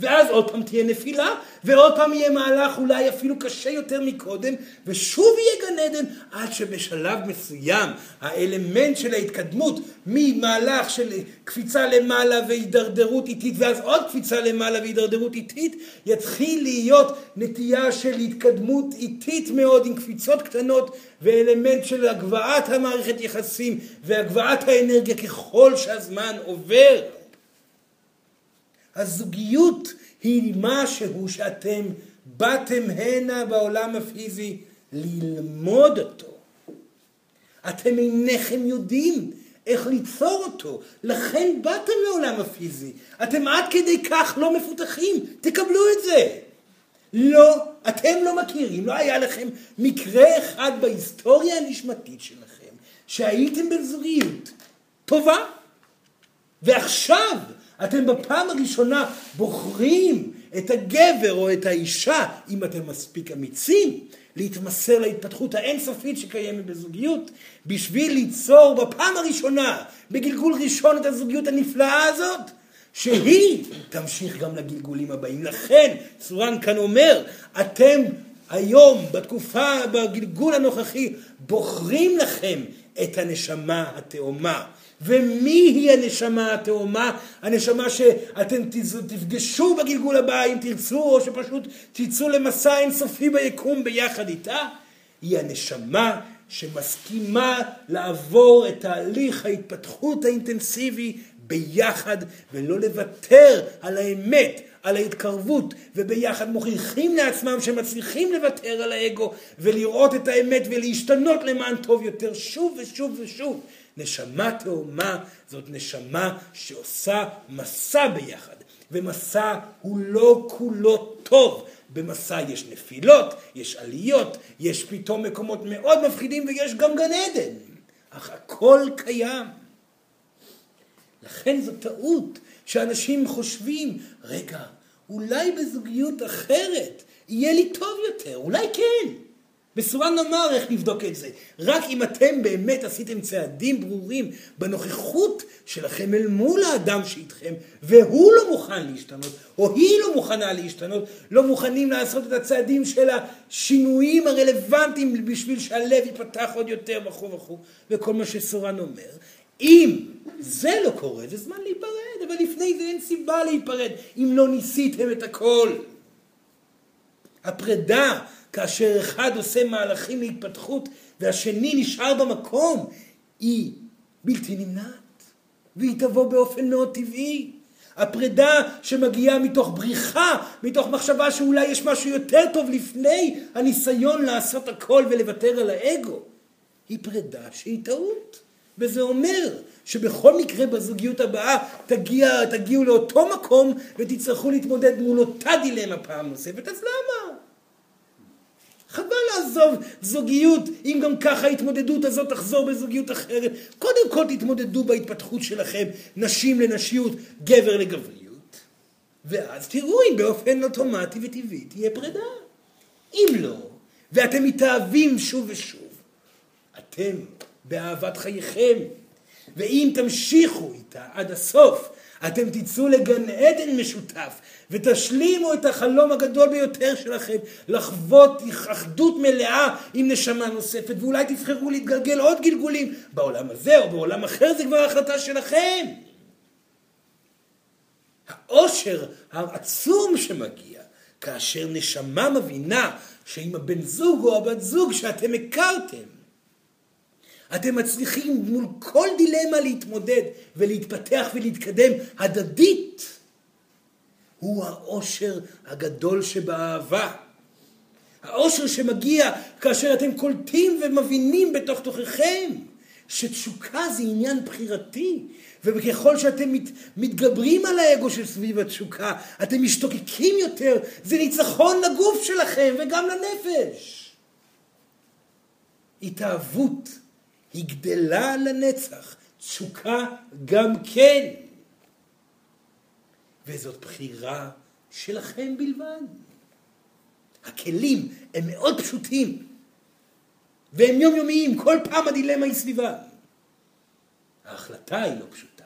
[SPEAKER 1] ואז עוד פעם תהיה נפילה, ועוד פעם יהיה מהלך אולי אפילו קשה יותר מקודם, ושוב יהיה גן עדן, עד שבשלב מסוים האלמנט של ההתקדמות ממהלך של קפיצה למעלה והידרדרות איטית, ואז עוד קפיצה למעלה והידרדרות איטית, יתחיל להיות נטייה של התקדמות איטית מאוד עם קפיצות קטנות, ואלמנט של הגבהת המערכת יחסים והגבהת האנרגיה ככל שהזמן עובר. הזוגיות היא משהו שאתם באתם הנה בעולם הפיזי ללמוד אותו. אתם אינכם יודעים איך ליצור אותו, לכן באתם לעולם הפיזי. אתם עד כדי כך לא מפותחים, תקבלו את זה. לא, אתם לא מכירים, לא היה לכם מקרה אחד בהיסטוריה הנשמתית שלכם שהייתם בזוגיות טובה, ועכשיו אתם בפעם הראשונה בוחרים את הגבר או את האישה, אם אתם מספיק אמיצים, להתמסר להתפתחות האינסופית שקיימת בזוגיות, בשביל ליצור בפעם הראשונה, בגלגול ראשון, את הזוגיות הנפלאה הזאת, שהיא תמשיך גם לגלגולים הבאים. לכן, צורן כאן אומר, אתם היום, בתקופה, בגלגול הנוכחי, בוחרים לכם את הנשמה התאומה. ומי היא הנשמה התאומה? הנשמה שאתם תפגשו בגלגול הבא אם תרצו, או שפשוט תצאו למסע אינסופי ביקום ביחד איתה? היא הנשמה שמסכימה לעבור את תהליך ההתפתחות האינטנסיבי ביחד ולא לוותר על האמת, על ההתקרבות, וביחד מוכיחים לעצמם שמצליחים לוותר על האגו ולראות את האמת ולהשתנות למען טוב יותר שוב ושוב ושוב. נשמה תאומה זאת נשמה שעושה מסע ביחד, ומסע הוא לא כולו טוב. במסע יש נפילות, יש עליות, יש פתאום מקומות מאוד מפחידים ויש גם גן עדן, אך הכל קיים. לכן זו טעות שאנשים חושבים, רגע, אולי בזוגיות אחרת יהיה לי טוב יותר, אולי כן. בסורה נאמר איך לבדוק את זה. רק אם אתם באמת עשיתם צעדים ברורים בנוכחות שלכם אל מול האדם שאיתכם, והוא לא מוכן להשתנות, או היא לא מוכנה להשתנות, לא מוכנים לעשות את הצעדים של השינויים הרלוונטיים בשביל שהלב ייפתח עוד יותר וכו' וכו', וכל מה שסורן אומר. אם זה לא קורה, זה זמן להיפרד, אבל לפני זה אין סיבה להיפרד, אם לא ניסיתם את הכל. הפרידה כאשר אחד עושה מהלכים להתפתחות והשני נשאר במקום, היא בלתי נמנעת, והיא תבוא באופן מאוד טבעי. הפרידה שמגיעה מתוך בריחה, מתוך מחשבה שאולי יש משהו יותר טוב לפני הניסיון לעשות הכל ולוותר על האגו, היא פרידה שהיא טעות. וזה אומר שבכל מקרה בזוגיות הבאה תגיע, תגיעו לאותו מקום ותצטרכו להתמודד מול אותה דילמה פעם נוספת, אז למה? חבל לעזוב זוגיות, אם גם ככה ההתמודדות הזאת תחזור בזוגיות אחרת. קודם כל תתמודדו בהתפתחות שלכם, נשים לנשיות, גבר לגבריות, ואז תראו אם באופן אוטומטי וטבעי תהיה פרידה. אם לא, ואתם מתאהבים שוב ושוב, אתם באהבת חייכם, ואם תמשיכו איתה עד הסוף, אתם תצאו לגן עדן משותף ותשלימו את החלום הגדול ביותר שלכם, לחוות אחדות מלאה עם נשמה נוספת, ואולי תבחרו להתגלגל עוד גלגולים בעולם הזה או בעולם אחר, זה כבר החלטה שלכם. העושר העצום שמגיע כאשר נשמה מבינה שעם הבן זוג או הבת זוג שאתם הכרתם, אתם מצליחים מול כל דילמה להתמודד ולהתפתח ולהתקדם הדדית. הוא העושר הגדול שבאהבה. העושר שמגיע כאשר אתם קולטים ומבינים בתוך תוככם שתשוקה זה עניין בחירתי, וככל שאתם מת, מתגברים על האגו שסביב התשוקה, אתם משתוקקים יותר, זה ניצחון לגוף שלכם וגם לנפש. התאהבות היא גדלה לנצח, תשוקה גם כן. וזאת בחירה שלכם בלבד. הכלים הם מאוד פשוטים, והם יומיומיים, כל פעם הדילמה היא סביבה. ההחלטה היא לא פשוטה.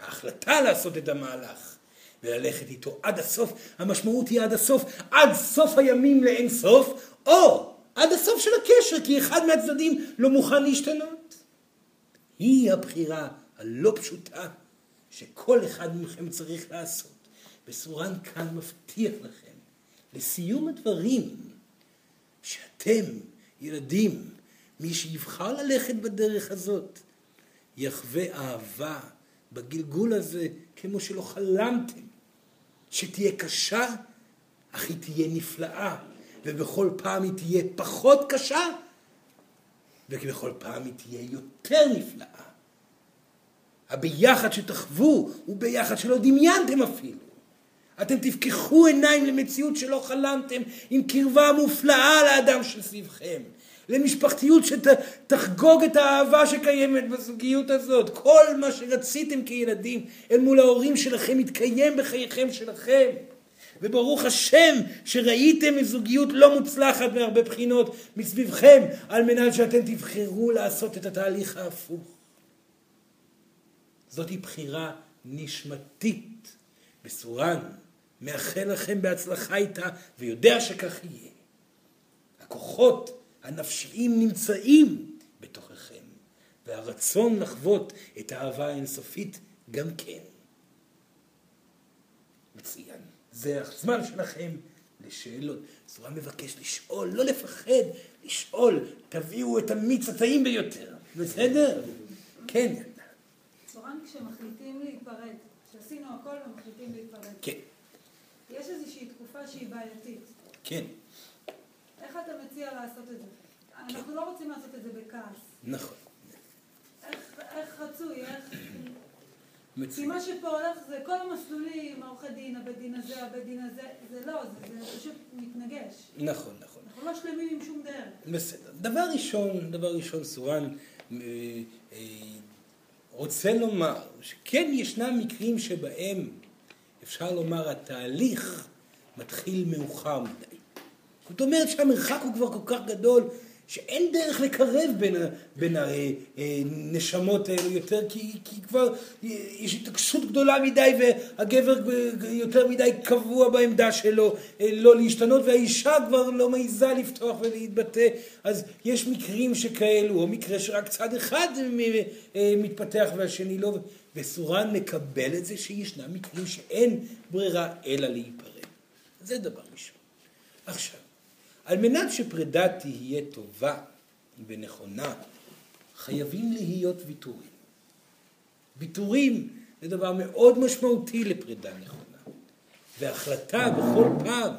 [SPEAKER 1] ההחלטה לעשות את המהלך וללכת איתו עד הסוף, המשמעות היא עד הסוף, עד סוף הימים לאין סוף, או עד הסוף של הקשר, כי אחד מהצדדים לא מוכן להשתנות. היא הבחירה הלא פשוטה שכל אחד מכם צריך לעשות. וסורן כאן מבטיח לכם, לסיום הדברים, שאתם, ילדים, מי שיבחר ללכת בדרך הזאת, יחווה אהבה בגלגול הזה כמו שלא חלמתם, שתהיה קשה, אך היא תהיה נפלאה. ובכל פעם היא תהיה פחות קשה, ובכל פעם היא תהיה יותר נפלאה. הביחד שתחוו הוא ביחד שלא דמיינתם אפילו. אתם תפקחו עיניים למציאות שלא חלמתם עם קרבה מופלאה לאדם שסביבכם. למשפחתיות שתחגוג את האהבה שקיימת בזוגיות הזאת. כל מה שרציתם כילדים אל מול ההורים שלכם יתקיים בחייכם שלכם. וברוך השם שראיתם זוגיות לא מוצלחת מהרבה בחינות מסביבכם, על מנת שאתם תבחרו לעשות את התהליך ההפוך. זאתי בחירה נשמתית. בסורן, מאחל לכם בהצלחה איתה, ויודע שכך יהיה. הכוחות הנפשיים נמצאים בתוככם, והרצון לחוות את האהבה האינסופית גם כן. מצוין. זה הזמן שלכם לשאלות. סורה מבקש לשאול, לא לפחד, לשאול. תביאו את המיץ הטעים ביותר, בסדר? כן.
[SPEAKER 3] כשמחליטים להיפרד, כשעשינו הכל ומחליטים להיפרד.
[SPEAKER 1] כן.
[SPEAKER 3] יש איזושהי תקופה שהיא בעייתית.
[SPEAKER 1] כן.
[SPEAKER 3] איך אתה מציע לעשות את זה? אנחנו לא רוצים לעשות את זה בכעס.
[SPEAKER 1] נכון.
[SPEAKER 3] איך רצוי, איך... כי מה שפה הולך זה כל המסלולים, העורכי דין, הבית דין הזה, הבית דין הזה, זה לא, זה, זה פשוט מתנגש.
[SPEAKER 1] נכון, נכון.
[SPEAKER 3] אנחנו לא שלמים עם שום דרך.
[SPEAKER 1] בסדר. דבר ראשון, דבר ראשון, סורן אה, אה, רוצה לומר שכן ישנם מקרים שבהם אפשר לומר התהליך מתחיל מאוחר מדי. זאת אומרת שהמרחק הוא כבר כל כך גדול שאין דרך לקרב בין, בין הנשמות האלו יותר, כי, כי כבר יש התעקשות גדולה מדי והגבר יותר מדי קבוע בעמדה שלו לא להשתנות והאישה כבר לא מעיזה לפתוח ולהתבטא. אז יש מקרים שכאלו, או מקרה שרק צד אחד מתפתח והשני לא, וסורן מקבל את זה שישנם מקרים שאין ברירה אלא להיפרד. זה דבר ראשון. עכשיו, על מנת שפרידה תהיה טובה ונכונה, חייבים להיות ויתורים. ויתורים זה דבר מאוד משמעותי לפרידה נכונה. והחלטה בכל פעם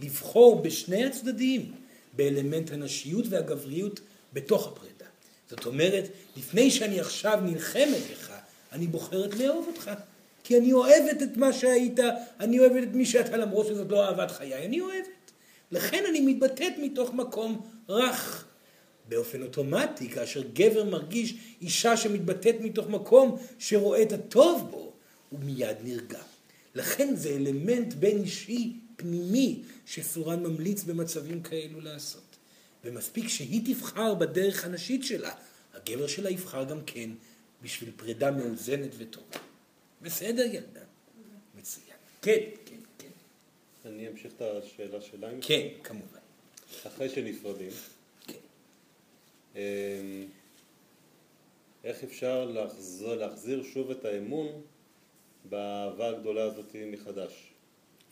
[SPEAKER 1] לבחור בשני הצדדים באלמנט הנשיות והגבריות בתוך הפרידה. זאת אומרת, לפני שאני עכשיו נלחמת לך, אני בוחרת לאהוב אותך. כי אני אוהבת את מה שהיית, אני אוהבת את מי שאתה, למרות שזאת לא אהבת חיי, אני אוהבת. לכן אני מתבטאת מתוך מקום רך. באופן אוטומטי, כאשר גבר מרגיש אישה שמתבטאת מתוך מקום שרואה את הטוב בו, הוא מיד נרגע. לכן זה אלמנט בין אישי פנימי שסורן ממליץ במצבים כאלו לעשות. ומספיק שהיא תבחר בדרך הנשית שלה, הגבר שלה יבחר גם כן בשביל פרידה מאוזנת וטובה. בסדר ילדה? מצוין. כן.
[SPEAKER 4] אני אמשיך את השאלה שלה.
[SPEAKER 1] כן, כמובן.
[SPEAKER 4] אחרי שנפרדים,
[SPEAKER 1] כן.
[SPEAKER 4] אמ, איך אפשר להחזיר, להחזיר שוב את האמון באהבה הגדולה הזאת מחדש?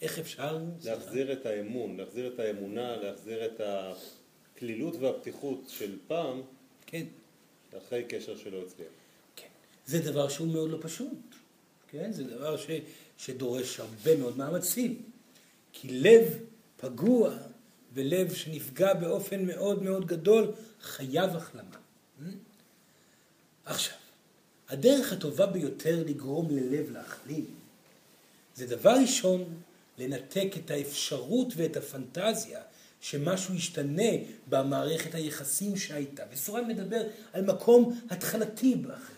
[SPEAKER 1] איך אפשר?
[SPEAKER 4] להחזיר את האמון, להחזיר את האמונה, להחזיר את הקלילות והפתיחות של פעם,
[SPEAKER 1] כן.
[SPEAKER 4] אחרי קשר שלא הצליח.
[SPEAKER 1] כן. זה דבר שהוא מאוד לא פשוט. כן? זה דבר ש, שדורש הרבה מאוד מאמצים. כי לב פגוע ולב שנפגע באופן מאוד מאוד גדול חייב החלמה. עכשיו, הדרך הטובה ביותר לגרום ללב להחלים זה דבר ראשון לנתק את האפשרות ואת הפנטזיה שמשהו ישתנה במערכת היחסים שהייתה. וסורן מדבר על מקום התחלתי הפרידה.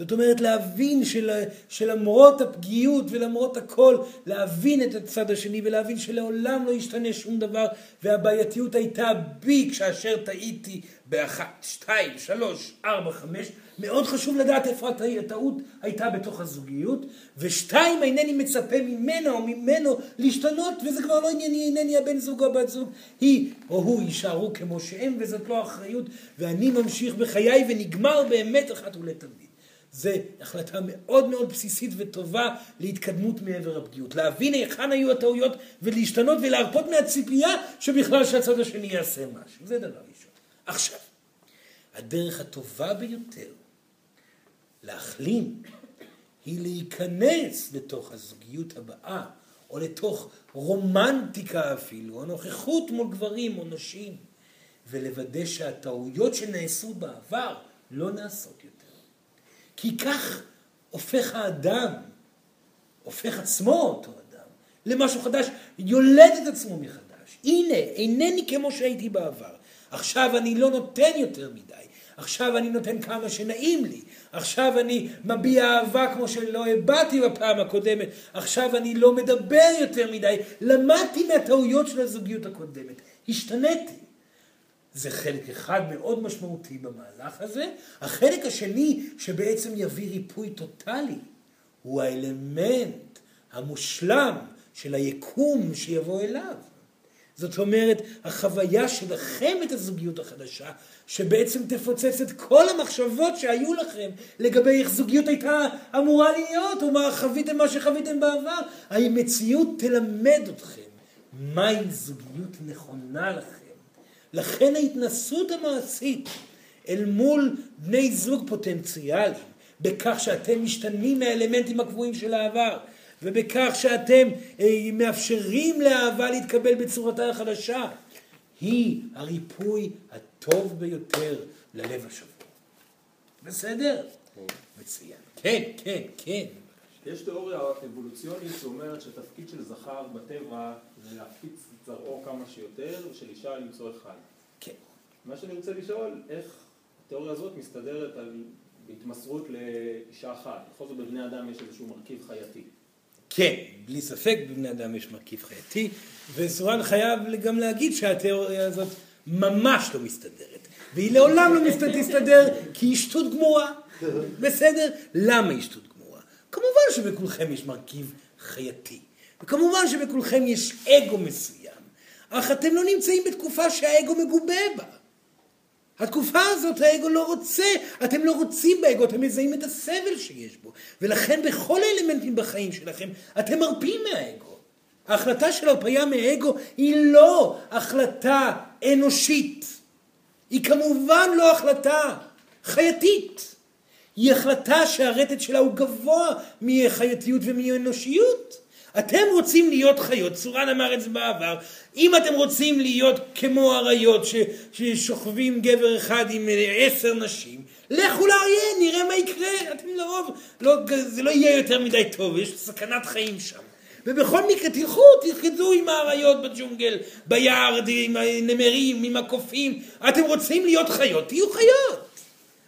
[SPEAKER 1] זאת אומרת להבין של, שלמרות הפגיעות ולמרות הכל, להבין את הצד השני ולהבין שלעולם לא ישתנה שום דבר והבעייתיות הייתה בי כאשר טעיתי באחת, שתיים, שלוש, ארבע, חמש מאוד חשוב לדעת איפה הטעות הייתה בתוך הזוגיות, ושתיים, אינני מצפה ממנה או ממנו להשתנות, וזה כבר לא ענייני, אינני הבן זוג או בת זוג, היא או הוא יישארו כמו שהם, וזאת לא אחריות, ואני ממשיך בחיי ונגמר באמת אחת ולתמיד. זו החלטה מאוד מאוד בסיסית וטובה להתקדמות מעבר הפגיעות. להבין היכן היו הטעויות ולהשתנות ולהרפות מהציפייה שבכלל שהצד השני יעשה משהו. זה דבר ראשון. עכשיו, הדרך הטובה ביותר להחלים היא להיכנס לתוך הזוגיות הבאה, או לתוך רומנטיקה אפילו, או נוכחות מול גברים או נשים, ולוודא שהטעויות שנעשו בעבר לא נעשות. כי כך הופך האדם, הופך עצמו אותו אדם, למשהו חדש, יולד את עצמו מחדש. הנה, אינני כמו שהייתי בעבר. עכשיו אני לא נותן יותר מדי. עכשיו אני נותן כמה שנעים לי, עכשיו אני מביע אהבה כמו שלא הבעתי בפעם הקודמת, עכשיו אני לא מדבר יותר מדי, למדתי מהטעויות של הזוגיות הקודמת, השתניתי. זה חלק אחד מאוד משמעותי במהלך הזה. החלק השני שבעצם יביא ריפוי טוטאלי הוא האלמנט המושלם של היקום שיבוא אליו. זאת אומרת, החוויה שלכם את הזוגיות החדשה, שבעצם תפוצץ את כל המחשבות שהיו לכם לגבי איך זוגיות הייתה אמורה להיות, או מה חוויתם מה שחוויתם בעבר. המציאות תלמד אתכם מהי זוגיות נכונה לכם. לכן ההתנסות המעשית אל מול בני זוג פוטנציאליים, בכך שאתם משתנים מהאלמנטים הקבועים של העבר, ובכך שאתם אה, מאפשרים לאהבה להתקבל בצורתה החדשה, היא הריפוי הטוב ביותר ללב השבור. בסדר? מצוין. כן, כן, כן.
[SPEAKER 5] יש תיאוריה אבולוציונית שאומרת שתפקיד של זכר בטבע זה להפיץ זרעו כמה שיותר, ושל אישה למצוא אחד.
[SPEAKER 1] כן.
[SPEAKER 5] מה שאני רוצה לשאול, איך התיאוריה הזאת מסתדרת על התמסרות לאישה אחת? בכל זאת בבני אדם יש איזשהו מרכיב חייתי.
[SPEAKER 1] כן, בלי ספק בבני אדם יש מרכיב חייתי, וסורן חייב גם להגיד שהתיאוריה הזאת ממש לא מסתדרת. והיא לעולם לא תסתדר כי היא שטות גמורה. בסדר? למה היא שטות? כמובן שבכולכם יש מרכיב חייתי. וכמובן שבכולכם יש אגו מסוים. אך אתם לא נמצאים בתקופה שהאגו מגובה בה. התקופה הזאת האגו לא רוצה, אתם לא רוצים באגו, אתם מזהים את הסבל שיש בו. ולכן בכל האלמנטים בחיים שלכם אתם מרפים מהאגו. ההחלטה של הרפאיה מאגו היא לא החלטה אנושית. היא כמובן לא החלטה חייתית. היא החלטה שהרטט שלה הוא גבוה מחייתיות ומאנושיות. אתם רוצים להיות חיות, צורן אמר את זה בעבר, אם אתם רוצים להיות כמו אריות ש, ששוכבים גבר אחד עם עשר נשים, לכו לאריה, נראה מה יקרה, אתם לרוב, לא, זה לא יהיה יותר מדי טוב, יש סכנת חיים שם. ובכל מקרה תלכו, תרקדו עם האריות בג'ונגל, ביער, עם הנמרים, עם הקופים. אתם רוצים להיות חיות, תהיו חיות.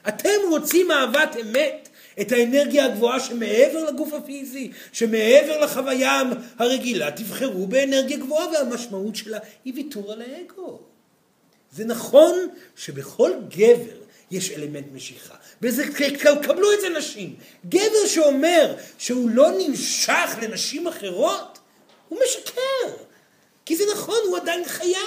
[SPEAKER 1] אתם רוצים אהבת אמת, את האנרגיה הגבוהה שמעבר לגוף הפיזי, שמעבר לחוויה הרגילה, תבחרו באנרגיה גבוהה והמשמעות שלה היא ויתור על האגו. זה נכון שבכל גבר יש אלמנט משיכה. וזה, קבלו את זה נשים. גבר שאומר שהוא לא נמשך לנשים אחרות, הוא משקר. כי זה נכון, הוא עדיין חיה.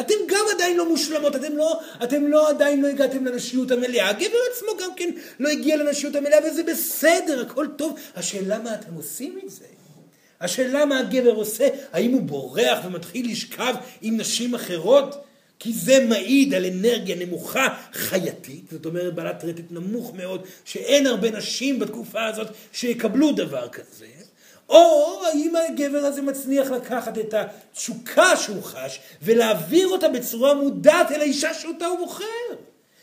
[SPEAKER 1] אתם גם עדיין לא מושלמות, אתם לא, אתם לא עדיין לא הגעתם לנשיות המלאה. הגבר עצמו גם כן לא הגיע לנשיות המלאה, וזה בסדר, הכל טוב. השאלה מה אתם עושים את זה? השאלה מה הגבר עושה, האם הוא בורח ומתחיל לשכב עם נשים אחרות? כי זה מעיד על אנרגיה נמוכה חייתית, זאת אומרת בעלת רטט נמוך מאוד, שאין הרבה נשים בתקופה הזאת שיקבלו דבר כזה. או האם הגבר הזה מצליח לקחת את התשוקה שהוא חש ולהעביר אותה בצורה מודעת אל האישה שאותה הוא בוחר.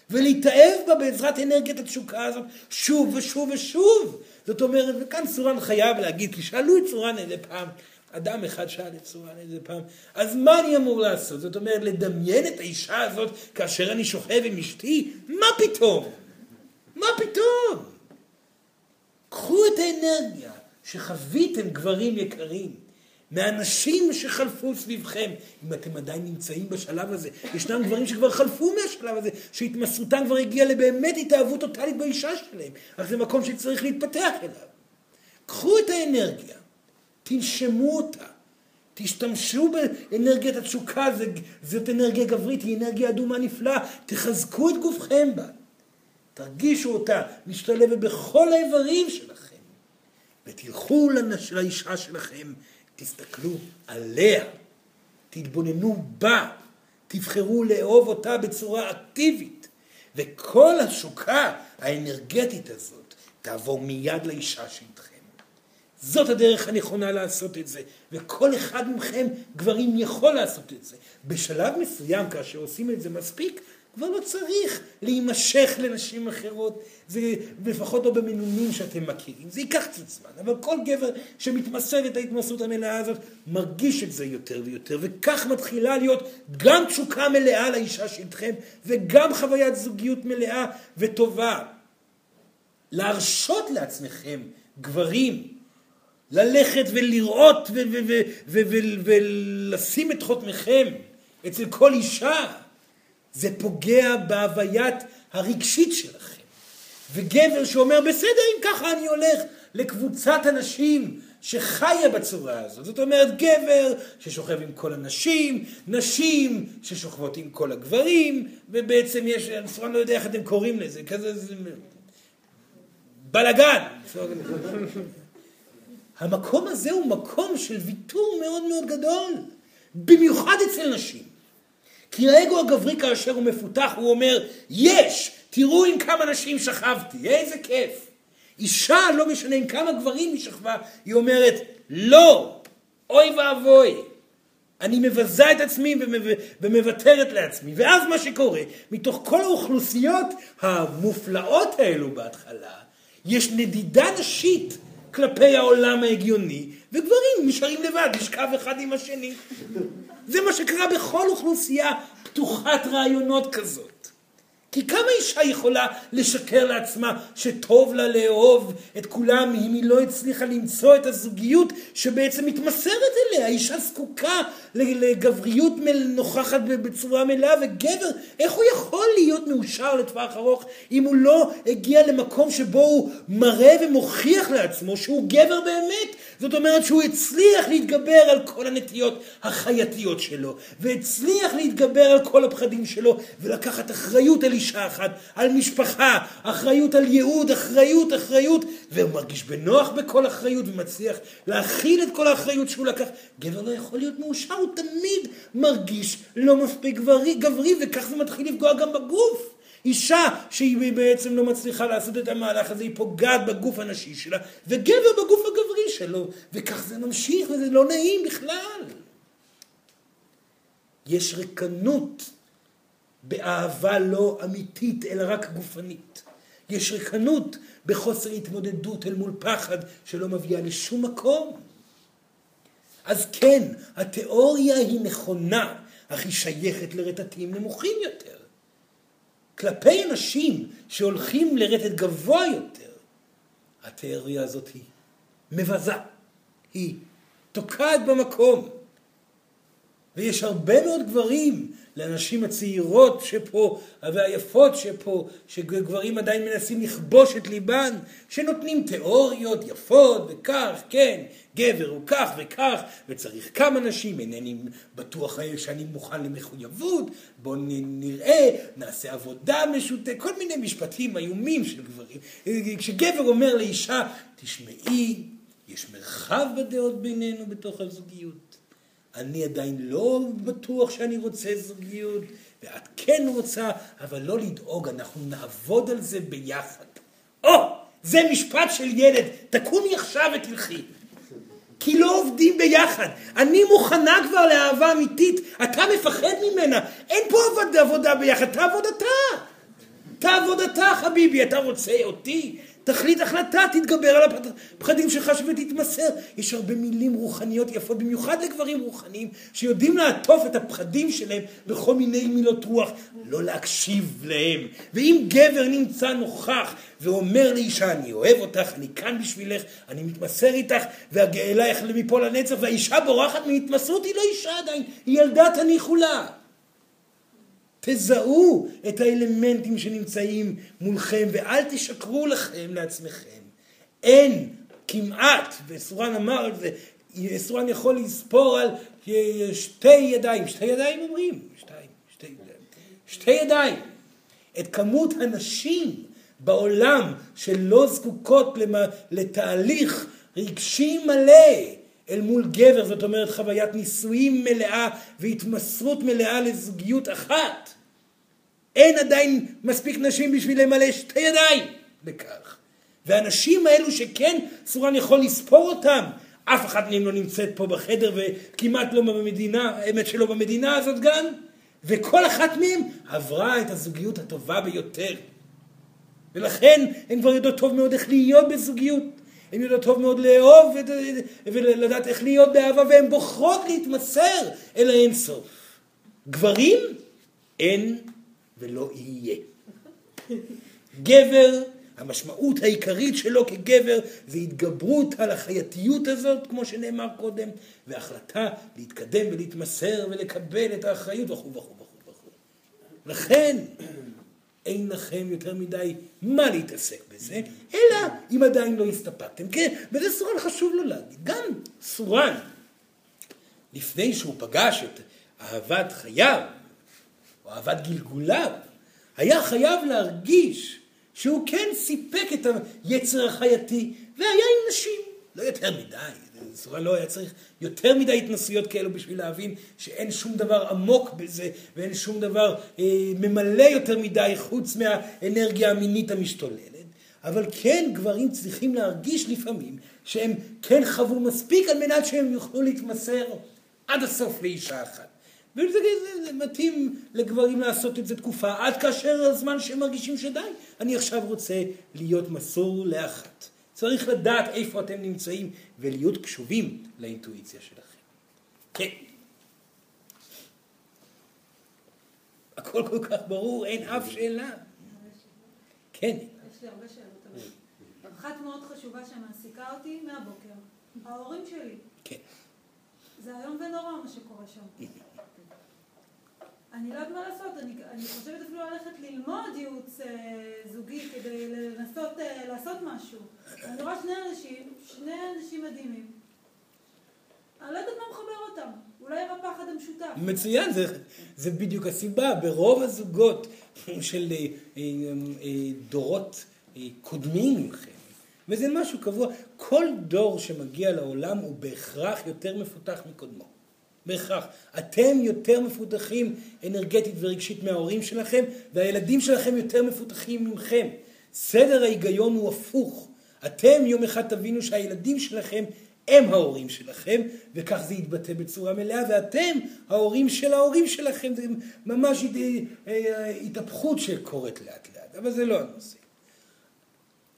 [SPEAKER 1] ולהתאהב בה בעזרת אנרגיית התשוקה הזאת שוב ושוב ושוב. זאת אומרת, וכאן צורן חייב להגיד, כי שאלו את צורן איזה פעם, אדם אחד שאל את צורן איזה פעם, אז מה אני אמור לעשות? זאת אומרת, לדמיין את האישה הזאת כאשר אני שוכב עם אשתי? מה פתאום? מה פתאום? קחו את האנרגיה שחוויתם גברים יקרים, מהאנשים שחלפו סביבכם, אם אתם עדיין נמצאים בשלב הזה, ישנם גברים שכבר חלפו מהשלב הזה, שהתמסרותם כבר הגיעה לבאמת התאהבות טוטאלית באישה שלהם, אך זה מקום שצריך להתפתח אליו. קחו את האנרגיה, תנשמו אותה, תשתמשו באנרגיית התשוקה, זאת אנרגיה גברית, היא אנרגיה אדומה נפלאה, תחזקו את גופכם בה, תרגישו אותה משתלבת בכל האיברים שלכם. ותלכו. לאישה שלכם, תסתכלו עליה, תתבוננו בה, תבחרו לאהוב אותה בצורה אקטיבית, וכל השוקה האנרגטית הזאת תעבור מיד לאישה שאיתכם. זאת הדרך הנכונה לעשות את זה, וכל אחד מכם, גברים, יכול לעשות את זה. בשלב מסוים, כאשר עושים את זה מספיק, כבר לא צריך להימשך לנשים אחרות, זה לפחות לא במינונים שאתם מכירים, זה ייקח קצת זמן, אבל כל גבר שמתמסר את ההתמסרות המלאה הזאת, מרגיש את זה יותר ויותר, וכך מתחילה להיות גם תשוקה מלאה לאישה שאיתכם, וגם חוויית זוגיות מלאה וטובה. להרשות לעצמכם, גברים, ללכת ולראות ולשים את חותמכם אצל כל אישה, זה פוגע בהוויית הרגשית שלכם. וגבר שאומר, בסדר, אם ככה אני הולך לקבוצת אנשים שחיה בצורה הזאת. זאת אומרת, גבר ששוכב עם כל הנשים, נשים ששוכבות עם כל הגברים, ובעצם יש, אני לא יודע איך אתם קוראים לזה, כזה, זה... בלאגן. המקום הזה הוא מקום של ויתור מאוד מאוד גדול, במיוחד אצל נשים. כי האגו הגברי כאשר הוא מפותח, הוא אומר, יש, תראו עם כמה נשים שכבתי, איזה כיף. אישה, לא משנה עם כמה גברים היא שכבה, היא אומרת, לא, אוי ואבוי. אני מבזה את עצמי ומוותרת לעצמי. ואז מה שקורה, מתוך כל האוכלוסיות המופלאות האלו בהתחלה, יש נדידה נשית כלפי העולם ההגיוני, וגברים נשארים לבד, לשכב אחד עם השני. זה מה שקרה בכל אוכלוסייה פתוחת רעיונות כזאת. כי כמה אישה יכולה לשקר לעצמה שטוב לה לאהוב את כולם אם היא לא הצליחה למצוא את הזוגיות שבעצם מתמסרת אליה. אישה זקוקה לגבריות נוכחת בצורה מלאה וגבר, איך הוא יכול להיות מאושר לטווח ארוך אם הוא לא הגיע למקום שבו הוא מראה ומוכיח לעצמו שהוא גבר באמת. זאת אומרת שהוא הצליח להתגבר על כל הנטיות החייתיות שלו והצליח להתגבר על כל הפחדים שלו ולקחת אחריות על אישה אחת, על משפחה, אחריות על ייעוד, אחריות, אחריות, והוא מרגיש בנוח בכל אחריות ומצליח להכיל את כל האחריות שהוא לקח. גבר לא יכול להיות מאושר, הוא תמיד מרגיש לא מספיק גברי, גברי וכך זה מתחיל לפגוע גם בגוף. אישה שהיא בעצם לא מצליחה לעשות את המהלך הזה, היא פוגעת בגוף הנשי שלה, וגבר בגוף הגברי שלו, וכך זה ממשיך וזה לא נעים בכלל. יש ריקנות באהבה לא אמיתית, אלא רק גופנית. יש ריקנות בחוסר התמודדות אל מול פחד שלא מביאה לשום מקום. אז כן, התיאוריה היא נכונה, אך היא שייכת לרטטים נמוכים יותר. כלפי אנשים שהולכים לרטט גבוה יותר, התיאוריה הזאת היא מבזה, היא תוקעת במקום. ויש הרבה מאוד גברים לנשים הצעירות שפה והיפות שפה, שגברים עדיין מנסים לכבוש את ליבן, שנותנים תיאוריות יפות וכך, כן, גבר הוא כך וכך, וצריך כמה נשים, אינני בטוח שאני מוכן למחויבות, בואו נראה, נעשה עבודה משותפת, כל מיני משפטים איומים של גברים. כשגבר אומר לאישה, תשמעי, יש מרחב בדעות בינינו בתוך הזוגיות. אני עדיין לא בטוח שאני רוצה זוגיות, ואת כן רוצה, אבל לא לדאוג, אנחנו נעבוד על זה ביחד. או, זה משפט של ילד, תקומי עכשיו ותלכי. כי לא עובדים ביחד. אני מוכנה כבר לאהבה אמיתית, אתה מפחד ממנה. אין פה עבודה ביחד, תעבוד אתה. תעבוד אתה, חביבי, אתה רוצה אותי? תחליט החלטה, תתגבר על הפחדים שלך ותתמסר. יש הרבה מילים רוחניות יפות, במיוחד לגברים רוחניים, שיודעים לעטוף את הפחדים שלהם בכל מיני מילות רוח, לא להקשיב להם. ואם גבר נמצא נוכח ואומר לאישה, אני אוהב אותך, אני כאן בשבילך, אני מתמסר איתך, והגאלה יחלה מפה לנצח, והאישה בורחת מהתמסרות, היא לא אישה עדיין, היא ילדה תניחו לה. תזהו את האלמנטים שנמצאים מולכם ואל תשקרו לכם לעצמכם. אין כמעט, וסורן אמר את זה, סורן יכול לספור על שתי ידיים, שתי ידיים אומרים, שתיים, שתי, שתי ידיים, את כמות הנשים בעולם שלא זקוקות לתהליך רגשי מלא אל מול גבר, זאת אומרת חוויית נישואים מלאה והתמסרות מלאה לזוגיות אחת. אין עדיין מספיק נשים בשביל למלא שתי ידיים בכך. והנשים האלו שכן סורן יכול לספור אותם, אף אחת מהם לא נמצאת פה בחדר וכמעט לא במדינה, האמת שלא במדינה הזאת גם, וכל אחת מהם עברה את הזוגיות הטובה ביותר. ולכן הן כבר יודעות טוב מאוד איך להיות בזוגיות. הן יודעות טוב מאוד לאהוב ולדעת איך להיות באהבה, והן בוחרות להתמסר אל האינסוף. גברים, אין ולא יהיה. גבר, המשמעות העיקרית שלו כגבר זה התגברות על החייתיות הזאת, כמו שנאמר קודם, והחלטה להתקדם ולהתמסר ולקבל את האחריות וכו' וכו' וכו'. לכן, אין לכם יותר מדי מה להתעסק בזה, אלא אם עדיין לא הסתפקתם. כן, וזה סורן חשוב לו להגיד. גם סורן, לפני שהוא פגש את אהבת חייו, או אהבת גלגוליו, היה חייב להרגיש שהוא כן סיפק את היצר החייתי, והיה עם נשים, לא יותר מדי. סורן לא היה צריך יותר מדי התנסויות כאלו בשביל להבין שאין שום דבר עמוק בזה ואין שום דבר אה, ממלא יותר מדי חוץ מהאנרגיה המינית המשתוללת. אבל כן גברים צריכים להרגיש לפעמים שהם כן חוו מספיק על מנת שהם יוכלו להתמסר עד הסוף לאישה אחת. וזה זה, זה מתאים לגברים לעשות את זה תקופה, עד כאשר הזמן שהם מרגישים שדי, אני עכשיו רוצה להיות מסור לאחת. צריך לדעת איפה אתם נמצאים ולהיות קשובים לאינטואיציה שלכם. כן. הכל כל כך ברור, אין אף שאלה.
[SPEAKER 3] כן. יש לי הרבה שאלות. אחת מאוד חשובה שמעסיקה אותי מהבוקר, ההורים שלי.
[SPEAKER 1] כן.
[SPEAKER 3] זה איום ונורא מה שקורה שם. אני לא יודעת מה לעשות, אני, אני חושבת אפילו ללכת ללמוד ייעוץ אה, זוגי כדי לנסות אה, לעשות משהו. אני רואה שני אנשים, שני אנשים מדהימים. אני לא יודעת מה מחבר אותם, אולי הפחד המשותף.
[SPEAKER 1] מצוין, זה, זה בדיוק הסיבה. ברוב הזוגות של אה, אה, אה, דורות אה, קודמים מכם, וזה משהו קבוע, כל דור שמגיע לעולם הוא בהכרח יותר מפותח מקודמו. בהכרח. אתם יותר מפותחים אנרגטית ורגשית מההורים שלכם, והילדים שלכם יותר מפותחים ממכם. סדר ההיגיון הוא הפוך. אתם יום אחד תבינו שהילדים שלכם הם ההורים שלכם, וכך זה יתבטא בצורה מלאה, ואתם ההורים של ההורים שלכם, זה ממש התהפכות שקורית לאט לאט, אבל זה לא הנושא.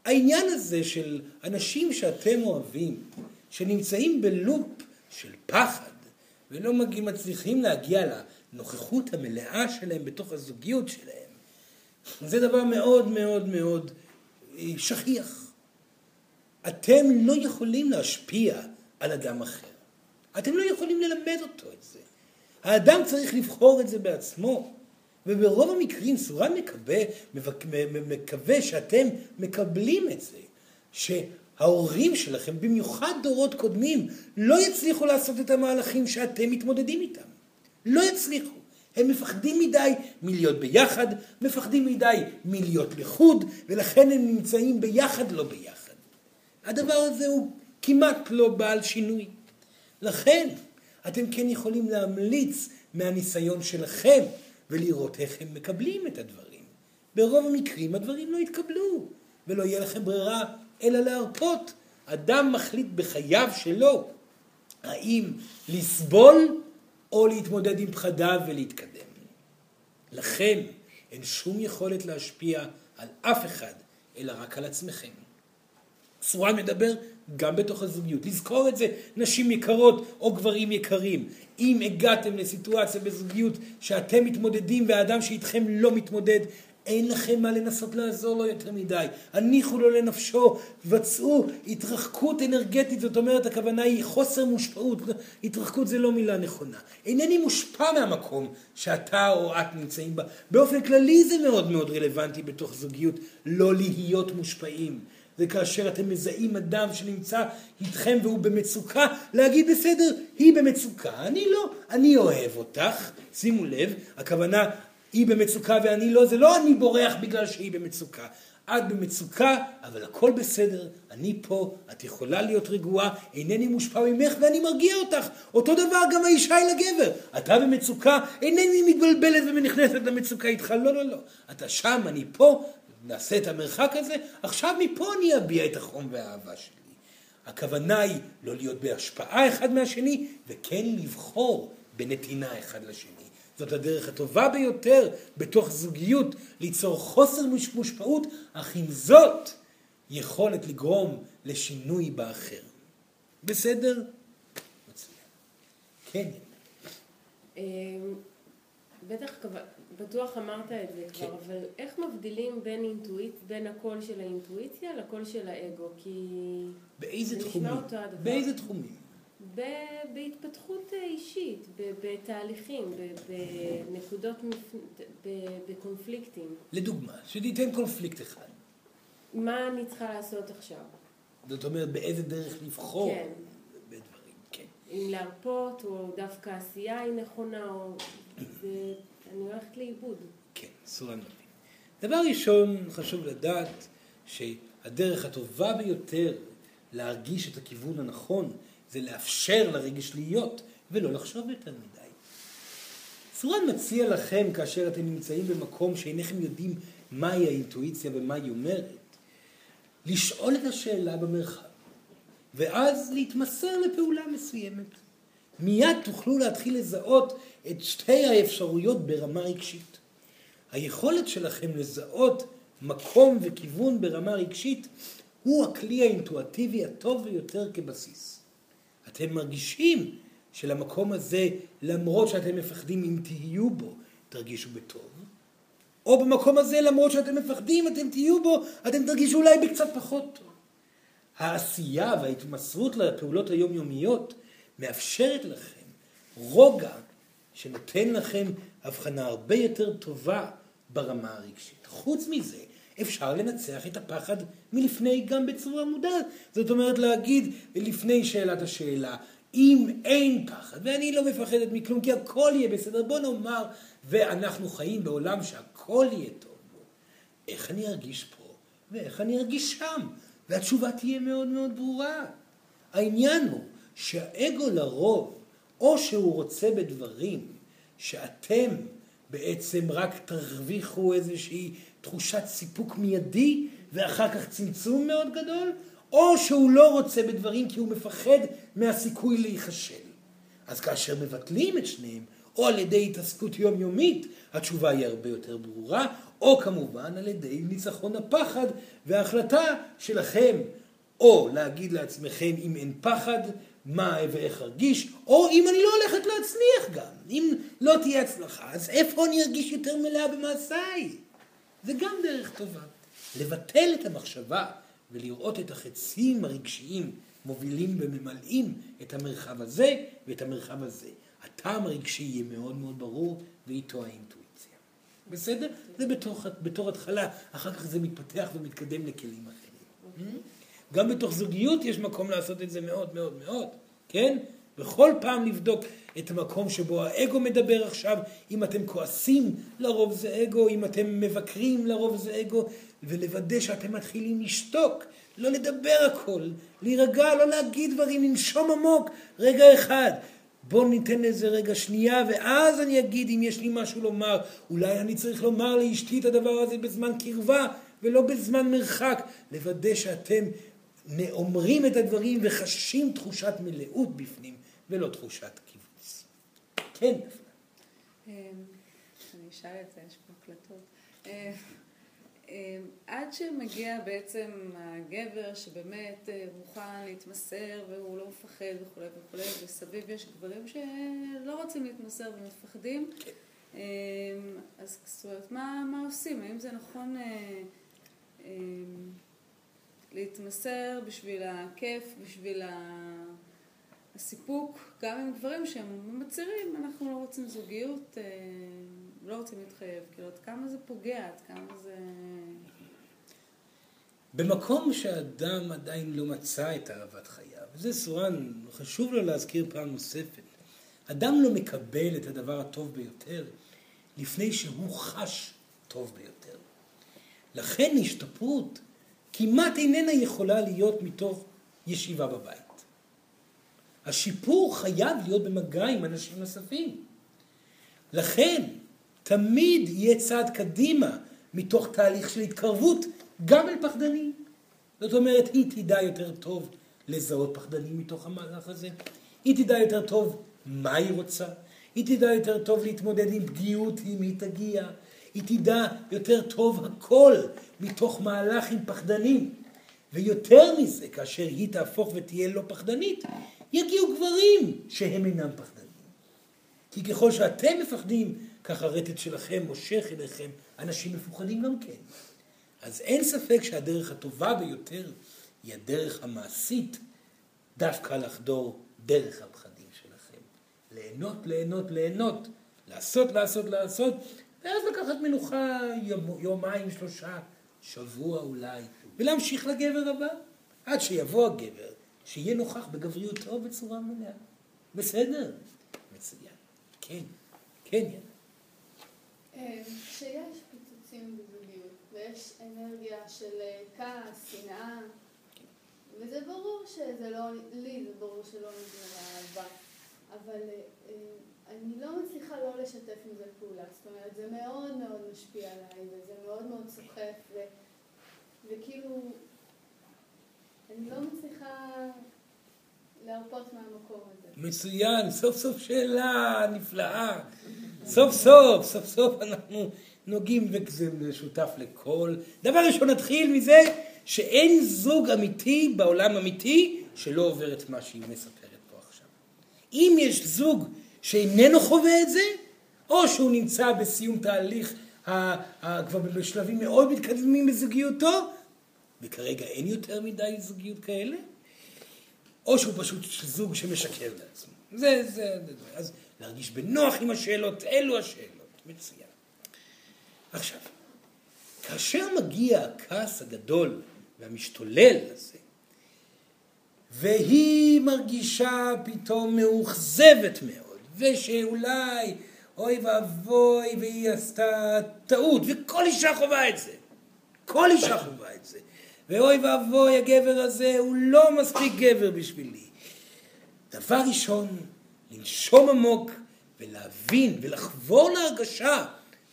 [SPEAKER 1] העניין הזה של אנשים שאתם אוהבים, שנמצאים בלופ של פחד, ולא מגיעים, מצליחים להגיע לנוכחות המלאה שלהם בתוך הזוגיות שלהם, זה דבר מאוד מאוד מאוד אה, שכיח. אתם לא יכולים להשפיע על אדם אחר. אתם לא יכולים ללמד אותו את זה. האדם צריך לבחור את זה בעצמו. וברוב המקרים סורן מקווה, מקווה שאתם מקבלים את זה, שההורים שלכם, במיוחד דורות קודמים, לא יצליחו לעשות את המהלכים שאתם מתמודדים איתם. לא יצליחו. הם מפחדים מדי מלהיות ביחד, מפחדים מדי מלהיות לחוד, ולכן הם נמצאים ביחד לא ביחד. הדבר הזה הוא כמעט לא בעל שינוי. לכן, אתם כן יכולים להמליץ מהניסיון שלכם ולראות איך הם מקבלים את הדברים. ברוב המקרים הדברים לא יתקבלו, ולא יהיה לכם ברירה אלא להרפות. אדם מחליט בחייו שלו האם לסבול או להתמודד עם פחדיו ולהתקדם. לכן אין שום יכולת להשפיע על אף אחד, אלא רק על עצמכם. סורן מדבר גם בתוך הזוגיות. לזכור את זה, נשים יקרות או גברים יקרים. אם הגעתם לסיטואציה בזוגיות שאתם מתמודדים והאדם שאיתכם לא מתמודד, אין לכם מה לנסות לעזור לו יותר מדי. הניחו לו לנפשו, בצעו התרחקות אנרגטית, זאת אומרת הכוונה היא חוסר מושפעות. התרחקות זה לא מילה נכונה. אינני מושפע מהמקום שאתה או את נמצאים בה. באופן כללי זה מאוד מאוד רלוונטי בתוך זוגיות, לא להיות מושפעים. זה כאשר אתם מזהים אדם שנמצא איתכם והוא במצוקה, להגיד בסדר, היא במצוקה, אני לא, אני אוהב אותך, שימו לב, הכוונה היא במצוקה ואני לא, זה לא אני בורח בגלל שהיא במצוקה. את במצוקה, אבל הכל בסדר, אני פה, את יכולה להיות רגועה, אינני מושפע ממך ואני מרגיע אותך. אותו דבר גם האישה היא לגבר. אתה במצוקה, אינני מתבלבלת ונכנסת למצוקה איתך, לא, לא, לא. אתה שם, אני פה, נעשה את המרחק הזה, עכשיו מפה אני אביע את החום והאהבה שלי. הכוונה היא לא להיות בהשפעה אחד מהשני, וכן לבחור בנתינה אחד לשני. זאת הדרך הטובה ביותר בתוך זוגיות ליצור חוסר מושפעות, אך עם זאת יכולת לגרום לשינוי באחר. בסדר? כן.
[SPEAKER 6] אמ, בטח בטוח אמרת את זה כבר, כן. אבל איך מבדילים בין אינטואיט, בין הקול של האינטואיציה לקול של האגו? כי...
[SPEAKER 1] באיזה תחומים? באיזה תחומים?
[SPEAKER 6] בהתפתחות אישית, בתהליכים, בנקודות, בקונפליקטים.
[SPEAKER 1] לדוגמה, שניתן קונפליקט אחד.
[SPEAKER 6] מה אני צריכה לעשות עכשיו?
[SPEAKER 1] זאת אומרת, באיזה דרך לבחור
[SPEAKER 6] כן.
[SPEAKER 1] בדברים, כן.
[SPEAKER 6] אם להרפות, או דווקא עשייה היא נכונה, או... זה... אני הולכת לאיבוד.
[SPEAKER 1] כן, אסור לנו. דבר ראשון, חשוב לדעת שהדרך הטובה ביותר להרגיש את הכיוון הנכון זה לאפשר לרגש להיות ולא לחשוב יותר מדי. סורן מציע לכם כאשר אתם נמצאים במקום שאינכם יודעים מהי האינטואיציה ומה היא אומרת, לשאול את השאלה במרחב, ואז להתמסר לפעולה מסוימת. מיד תוכלו להתחיל לזהות את שתי האפשרויות ברמה רגשית. היכולת שלכם לזהות מקום וכיוון ברמה רגשית הוא הכלי האינטואטיבי הטוב ביותר כבסיס. אתם מרגישים שלמקום הזה, למרות שאתם מפחדים אם תהיו בו, תרגישו בטוב. או במקום הזה, למרות שאתם מפחדים, אתם תהיו בו, אתם תרגישו אולי בקצת פחות טוב. העשייה וההתמסרות לפעולות היומיומיות מאפשרת לכם רוגע שנותן לכם הבחנה הרבה יותר טובה ברמה הרגשית. חוץ מזה, אפשר לנצח את הפחד מלפני גם בצורה מודעת. זאת אומרת להגיד לפני שאלת השאלה, אם אין פחד, ואני לא מפחדת מכלום כי הכל יהיה בסדר, בוא נאמר, ואנחנו חיים בעולם שהכל יהיה טוב בו, איך אני ארגיש פה ואיך אני ארגיש שם? והתשובה תהיה מאוד מאוד ברורה. העניין הוא שהאגו לרוב או שהוא רוצה בדברים שאתם בעצם רק תרוויחו איזושהי תחושת סיפוק מיידי ואחר כך צמצום מאוד גדול, או שהוא לא רוצה בדברים כי הוא מפחד מהסיכוי להיכשל. אז כאשר מבטלים את שניהם, או על ידי התעסקות יומיומית, התשובה היא הרבה יותר ברורה, או כמובן על ידי ניצחון הפחד וההחלטה שלכם, או להגיד לעצמכם אם אין פחד, מה ואיך ארגיש, או אם אני לא הולכת להצליח גם, אם לא תהיה הצלחה, אז איפה אני ארגיש יותר מלאה במעשיי? זה גם דרך טובה. לבטל את המחשבה ולראות את החצים הרגשיים מובילים וממלאים את המרחב הזה ואת המרחב הזה. הטעם הרגשי יהיה מאוד מאוד ברור ואיתו האינטואיציה. בסדר? זה בתור, בתור התחלה, אחר כך זה מתפתח ומתקדם לכלים אחרים. גם בתוך זוגיות יש מקום לעשות את זה מאוד מאוד מאוד, כן? בכל פעם לבדוק את המקום שבו האגו מדבר עכשיו, אם אתם כועסים, לרוב זה אגו, אם אתם מבקרים, לרוב זה אגו, ולוודא שאתם מתחילים לשתוק, לא לדבר הכל, להירגע, לא להגיד דברים, לנשום עמוק, רגע אחד. בואו ניתן לזה רגע שנייה, ואז אני אגיד אם יש לי משהו לומר. אולי אני צריך לומר לאשתי את הדבר הזה בזמן קרבה, ולא בזמן מרחק. לוודא שאתם אומרים את הדברים וחשים תחושת מלאות בפנים, ולא תחושת קיבוץ. כן.
[SPEAKER 7] אמ, אני אשאל את זה, יש פה הקלטות. אה, אמ, עד שמגיע בעצם הגבר שבאמת אה, מוכן להתמסר והוא לא מפחד וכולי וכולי, וסביב יש גברים שלא רוצים להתמסר ומפחדים, כן. אמ, אז זאת אומרת, מה, מה עושים? האם זה נכון אה, אמ, להתמסר בשביל הכיף, בשביל הסיפוק, גם עם גברים שהם מצהירים, אנחנו לא רוצים זוגיות, אה, לא רוצים להתחייב, כאילו עד כמה זה פוגע, עד כמה זה...
[SPEAKER 1] במקום שאדם עדיין לא מצא את אהבת חייו, וזה סורן, חשוב לו להזכיר פעם נוספת, אדם לא מקבל את הדבר הטוב ביותר לפני שהוא חש טוב ביותר. לכן השתפרות כמעט איננה יכולה להיות מתוך ישיבה בבית. השיפור חייב להיות במגע עם אנשים נוספים. לכן, תמיד יהיה צעד קדימה מתוך תהליך של התקרבות גם אל פחדנים. זאת אומרת, היא תדע יותר טוב לזהות פחדנים מתוך המהלך הזה, היא תדע יותר טוב מה היא רוצה, היא תדע יותר טוב להתמודד עם פגיעות אם היא תגיע, היא תדע יותר טוב הכל מתוך מהלך עם פחדנים. ויותר מזה, כאשר היא תהפוך ותהיה לא פחדנית, יגיעו גברים שהם אינם פחדנים. כי ככל שאתם מפחדים, כך הרטט שלכם מושך אליכם אנשים מפוחדים גם כן. אז אין ספק שהדרך הטובה ביותר היא הדרך המעשית, דווקא לחדור דרך הפחדים שלכם. ליהנות, ליהנות, ליהנות, לעשות, לעשות, לעשות, ואז לקחת מנוחה יום, יומיים, שלושה, שבוע אולי, ולהמשיך לגבר הבא, עד שיבוא הגבר, שיהיה נוכח בגבריותו בצורה מלאה. בסדר? מצוין. כן, כן, יאללה.
[SPEAKER 8] אה, כשיש פיצוצים בזוגיות ויש אנרגיה של אה, כעס, שנאה, וזה ברור שזה לא, לי זה ברור שלא נגמרה אהבה, אבל אה, אני לא מצליחה לא לשתף עם זה פעולה, זאת אומרת זה מאוד מאוד משפיע עליי וזה מאוד מאוד סוחף וכאילו לא להרפות מהמקום הזה.
[SPEAKER 1] מצוין, סוף סוף שאלה נפלאה. סוף סוף, סוף סוף אנחנו נוגעים וזה משותף לכל. דבר ראשון נתחיל מזה שאין זוג אמיתי בעולם אמיתי שלא עובר את מה שהיא מספרת פה עכשיו. אם יש זוג שאיננו חווה את זה, או שהוא נמצא בסיום תהליך כבר בשלבים מאוד מתקדמים בזוגיותו, וכרגע אין יותר מדי זוגיות כאלה, או שהוא פשוט זוג שמשקר לעצמו. זה, זה, זה, אז להרגיש בנוח עם השאלות, אלו השאלות. מצוין. עכשיו, כאשר מגיע הכעס הגדול והמשתולל הזה, והיא מרגישה פתאום מאוכזבת מאוד, ושאולי אוי ואבוי והיא עשתה טעות, וכל אישה חווה את זה. כל אישה חווה את זה. ואוי ואבוי הגבר הזה הוא לא מספיק גבר בשבילי. דבר ראשון, לנשום עמוק ולהבין ולחבור להרגשה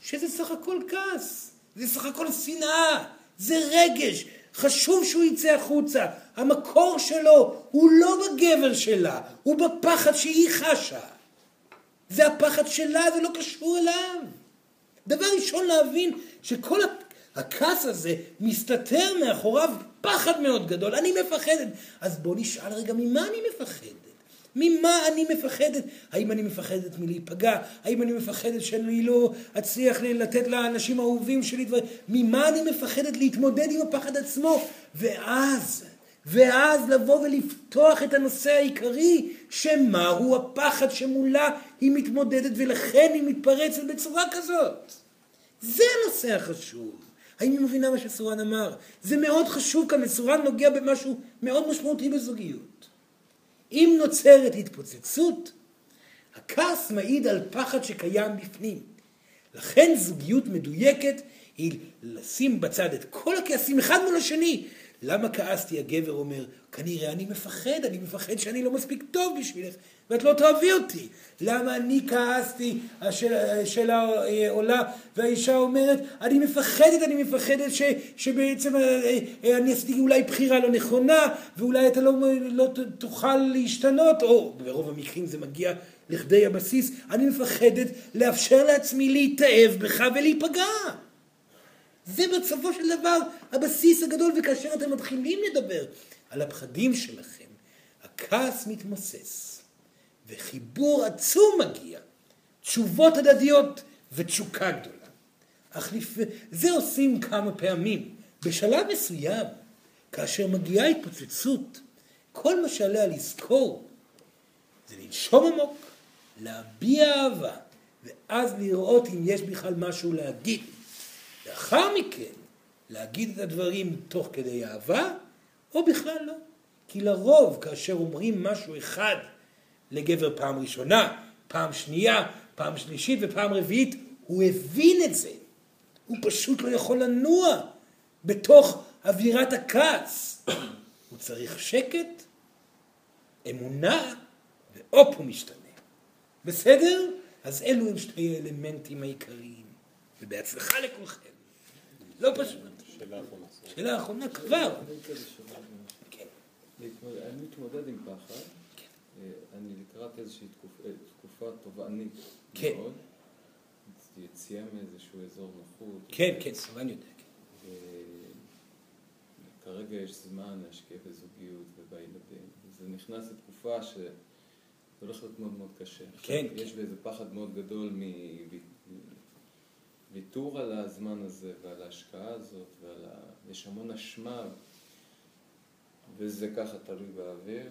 [SPEAKER 1] שזה סך הכל כעס, זה סך הכל שנאה, זה רגש, חשוב שהוא יצא החוצה. המקור שלו הוא לא בגבר שלה, הוא בפחד שהיא חשה. זה הפחד שלה, זה לא קשור אליו. דבר ראשון להבין שכל הכעס הזה מסתתר מאחוריו פחד מאוד גדול, אני מפחדת. אז בוא נשאל רגע, ממה אני מפחדת? ממה אני מפחדת? האם אני מפחדת מלהיפגע? האם אני מפחדת שאני לא אצליח לתת לאנשים האהובים שלי דברים? ממה אני מפחדת להתמודד עם הפחד עצמו? ואז, ואז לבוא ולפתוח את הנושא העיקרי, שמהו הפחד שמולה היא מתמודדת ולכן היא מתפרצת בצורה כזאת. זה הנושא החשוב. האם היא מבינה מה שסורן אמר? זה מאוד חשוב כאן, וסורן נוגע במשהו מאוד משמעותי בזוגיות. אם נוצרת התפוצצות, הכעס מעיד על פחד שקיים בפנים. לכן זוגיות מדויקת היא לשים בצד את כל הכעסים אחד מול השני. למה כעסתי? הגבר אומר, כנראה אני מפחד, אני מפחד שאני לא מספיק טוב בשבילך, ואת לא תאהבי אותי. למה אני כעסתי? השאלה עולה, והאישה אומרת, אני מפחדת, אני מפחדת ש, שבעצם אה, אה, אני עשיתי אולי בחירה לא נכונה, ואולי אתה לא, לא תוכל להשתנות, או ברוב המקרים זה מגיע לכדי הבסיס, אני מפחדת לאפשר לעצמי להתאהב בך ולהיפגע. זה בסופו של דבר הבסיס הגדול, וכאשר אתם מתחילים לדבר על הפחדים שלכם, הכעס מתמוסס, וחיבור עצום מגיע, תשובות הדדיות ותשוקה גדולה. אך לפ... זה עושים כמה פעמים. בשלב מסוים, כאשר מגיעה התפוצצות, כל מה שעליה לזכור זה לנשום עמוק, להביע אהבה, ואז לראות אם יש בכלל משהו להגיד. לאחר מכן, להגיד את הדברים תוך כדי אהבה, או בכלל לא. כי לרוב, כאשר אומרים משהו אחד לגבר פעם ראשונה, פעם שנייה, פעם שלישית ופעם רביעית, הוא הבין את זה. הוא פשוט לא יכול לנוע בתוך אווירת הכעס. הוא צריך שקט, אמונה, והופ הוא משתנה. בסדר? אז אלו הם שתי האלמנטים העיקריים. ובהצלחה לכולכם. לא פשוט.
[SPEAKER 4] שאלה אחרונה.
[SPEAKER 1] שאלה אחרונה כבר. כן.
[SPEAKER 2] אני מתמודד עם פחד. אה, אני לקראת איזושהי אה, תקופה תובענית
[SPEAKER 1] כן.
[SPEAKER 2] מאוד. יציאה מאיזשהו אזור נוחות.
[SPEAKER 1] כן, כן, סבן יודע. כן.
[SPEAKER 2] כרגע יש זמן להשקיע בזוגיות ובילדים. זה נכנס לתקופה ש... זה הולך להיות מאוד מאוד קשה.
[SPEAKER 1] כן.
[SPEAKER 2] יש באיזה פחד מאוד גדול מוויתור על הזמן הזה ועל ההשקעה הזאת, ועל ה... יש המון אשמה, וזה ככה תלוי באוויר,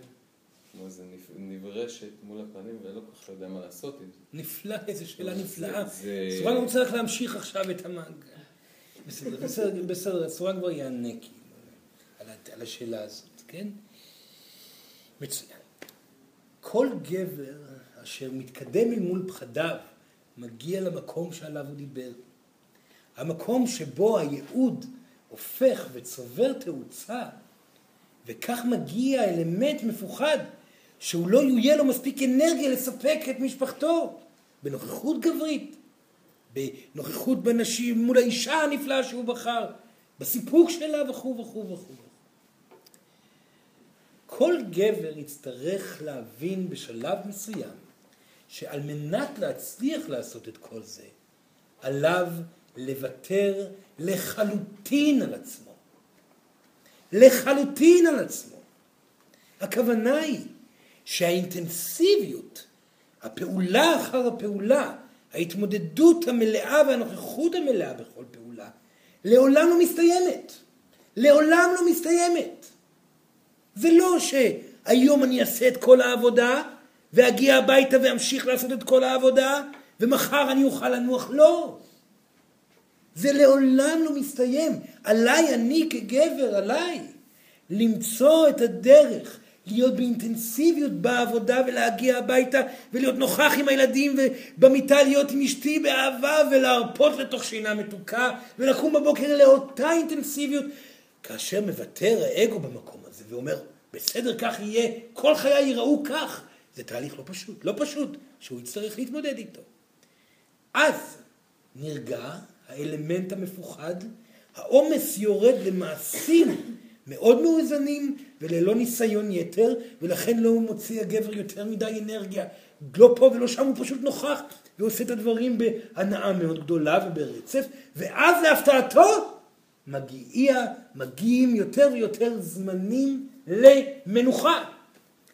[SPEAKER 2] כמו איזה נברשת מול הפנים, ולא כל כך יודע מה לעשות עם זה.
[SPEAKER 1] נפלא, איזו שאלה נפלאה. סורן רוצה רק להמשיך עכשיו את המאג. בסדר, בסדר, בסדר, סורן כבר יענה כאילו על השאלה הזאת, כן? מצוין. כל גבר אשר מתקדם אל מול פחדיו מגיע למקום שעליו הוא דיבר. המקום שבו הייעוד הופך וצובר תאוצה, וכך מגיע אלמנט מפוחד, שהוא לא יהיה לו מספיק אנרגיה לספק את משפחתו, בנוכחות גברית, בנוכחות בנשים, מול האישה הנפלאה שהוא בחר, בסיפוק שלה וכו' וכו' וכו'. כל גבר יצטרך להבין בשלב מסוים שעל מנת להצליח לעשות את כל זה, עליו לוותר לחלוטין על עצמו. לחלוטין על עצמו. הכוונה היא שהאינטנסיביות, הפעולה אחר הפעולה, ההתמודדות המלאה והנוכחות המלאה בכל פעולה, לעולם לא מסתיימת. לעולם לא מסתיימת. זה לא שהיום אני אעשה את כל העבודה ואגיע הביתה ואמשיך לעשות את כל העבודה ומחר אני אוכל לנוח. לא. זה לעולם לא מסתיים. עליי אני כגבר, עליי, למצוא את הדרך, להיות באינטנסיביות בעבודה ולהגיע הביתה ולהיות נוכח עם הילדים ובמיטה להיות עם אשתי באהבה ולהרפות לתוך שינה מתוקה ולקום בבוקר לאותה אינטנסיביות. כאשר מוותר האגו במקום הזה ואומר, בסדר, כך יהיה, כל חיי ייראו כך, זה תהליך לא פשוט, לא פשוט, שהוא יצטרך להתמודד איתו. אז נרגע האלמנט המפוחד, העומס יורד למעשים מאוד מאוזנים וללא ניסיון יתר, ולכן לא מוציא הגבר יותר מדי אנרגיה. לא פה ולא שם, הוא פשוט נוכח ועושה את הדברים בהנאה מאוד גדולה וברצף, ואז להפתעתו מגיע, מגיעים יותר ויותר זמנים למנוחה.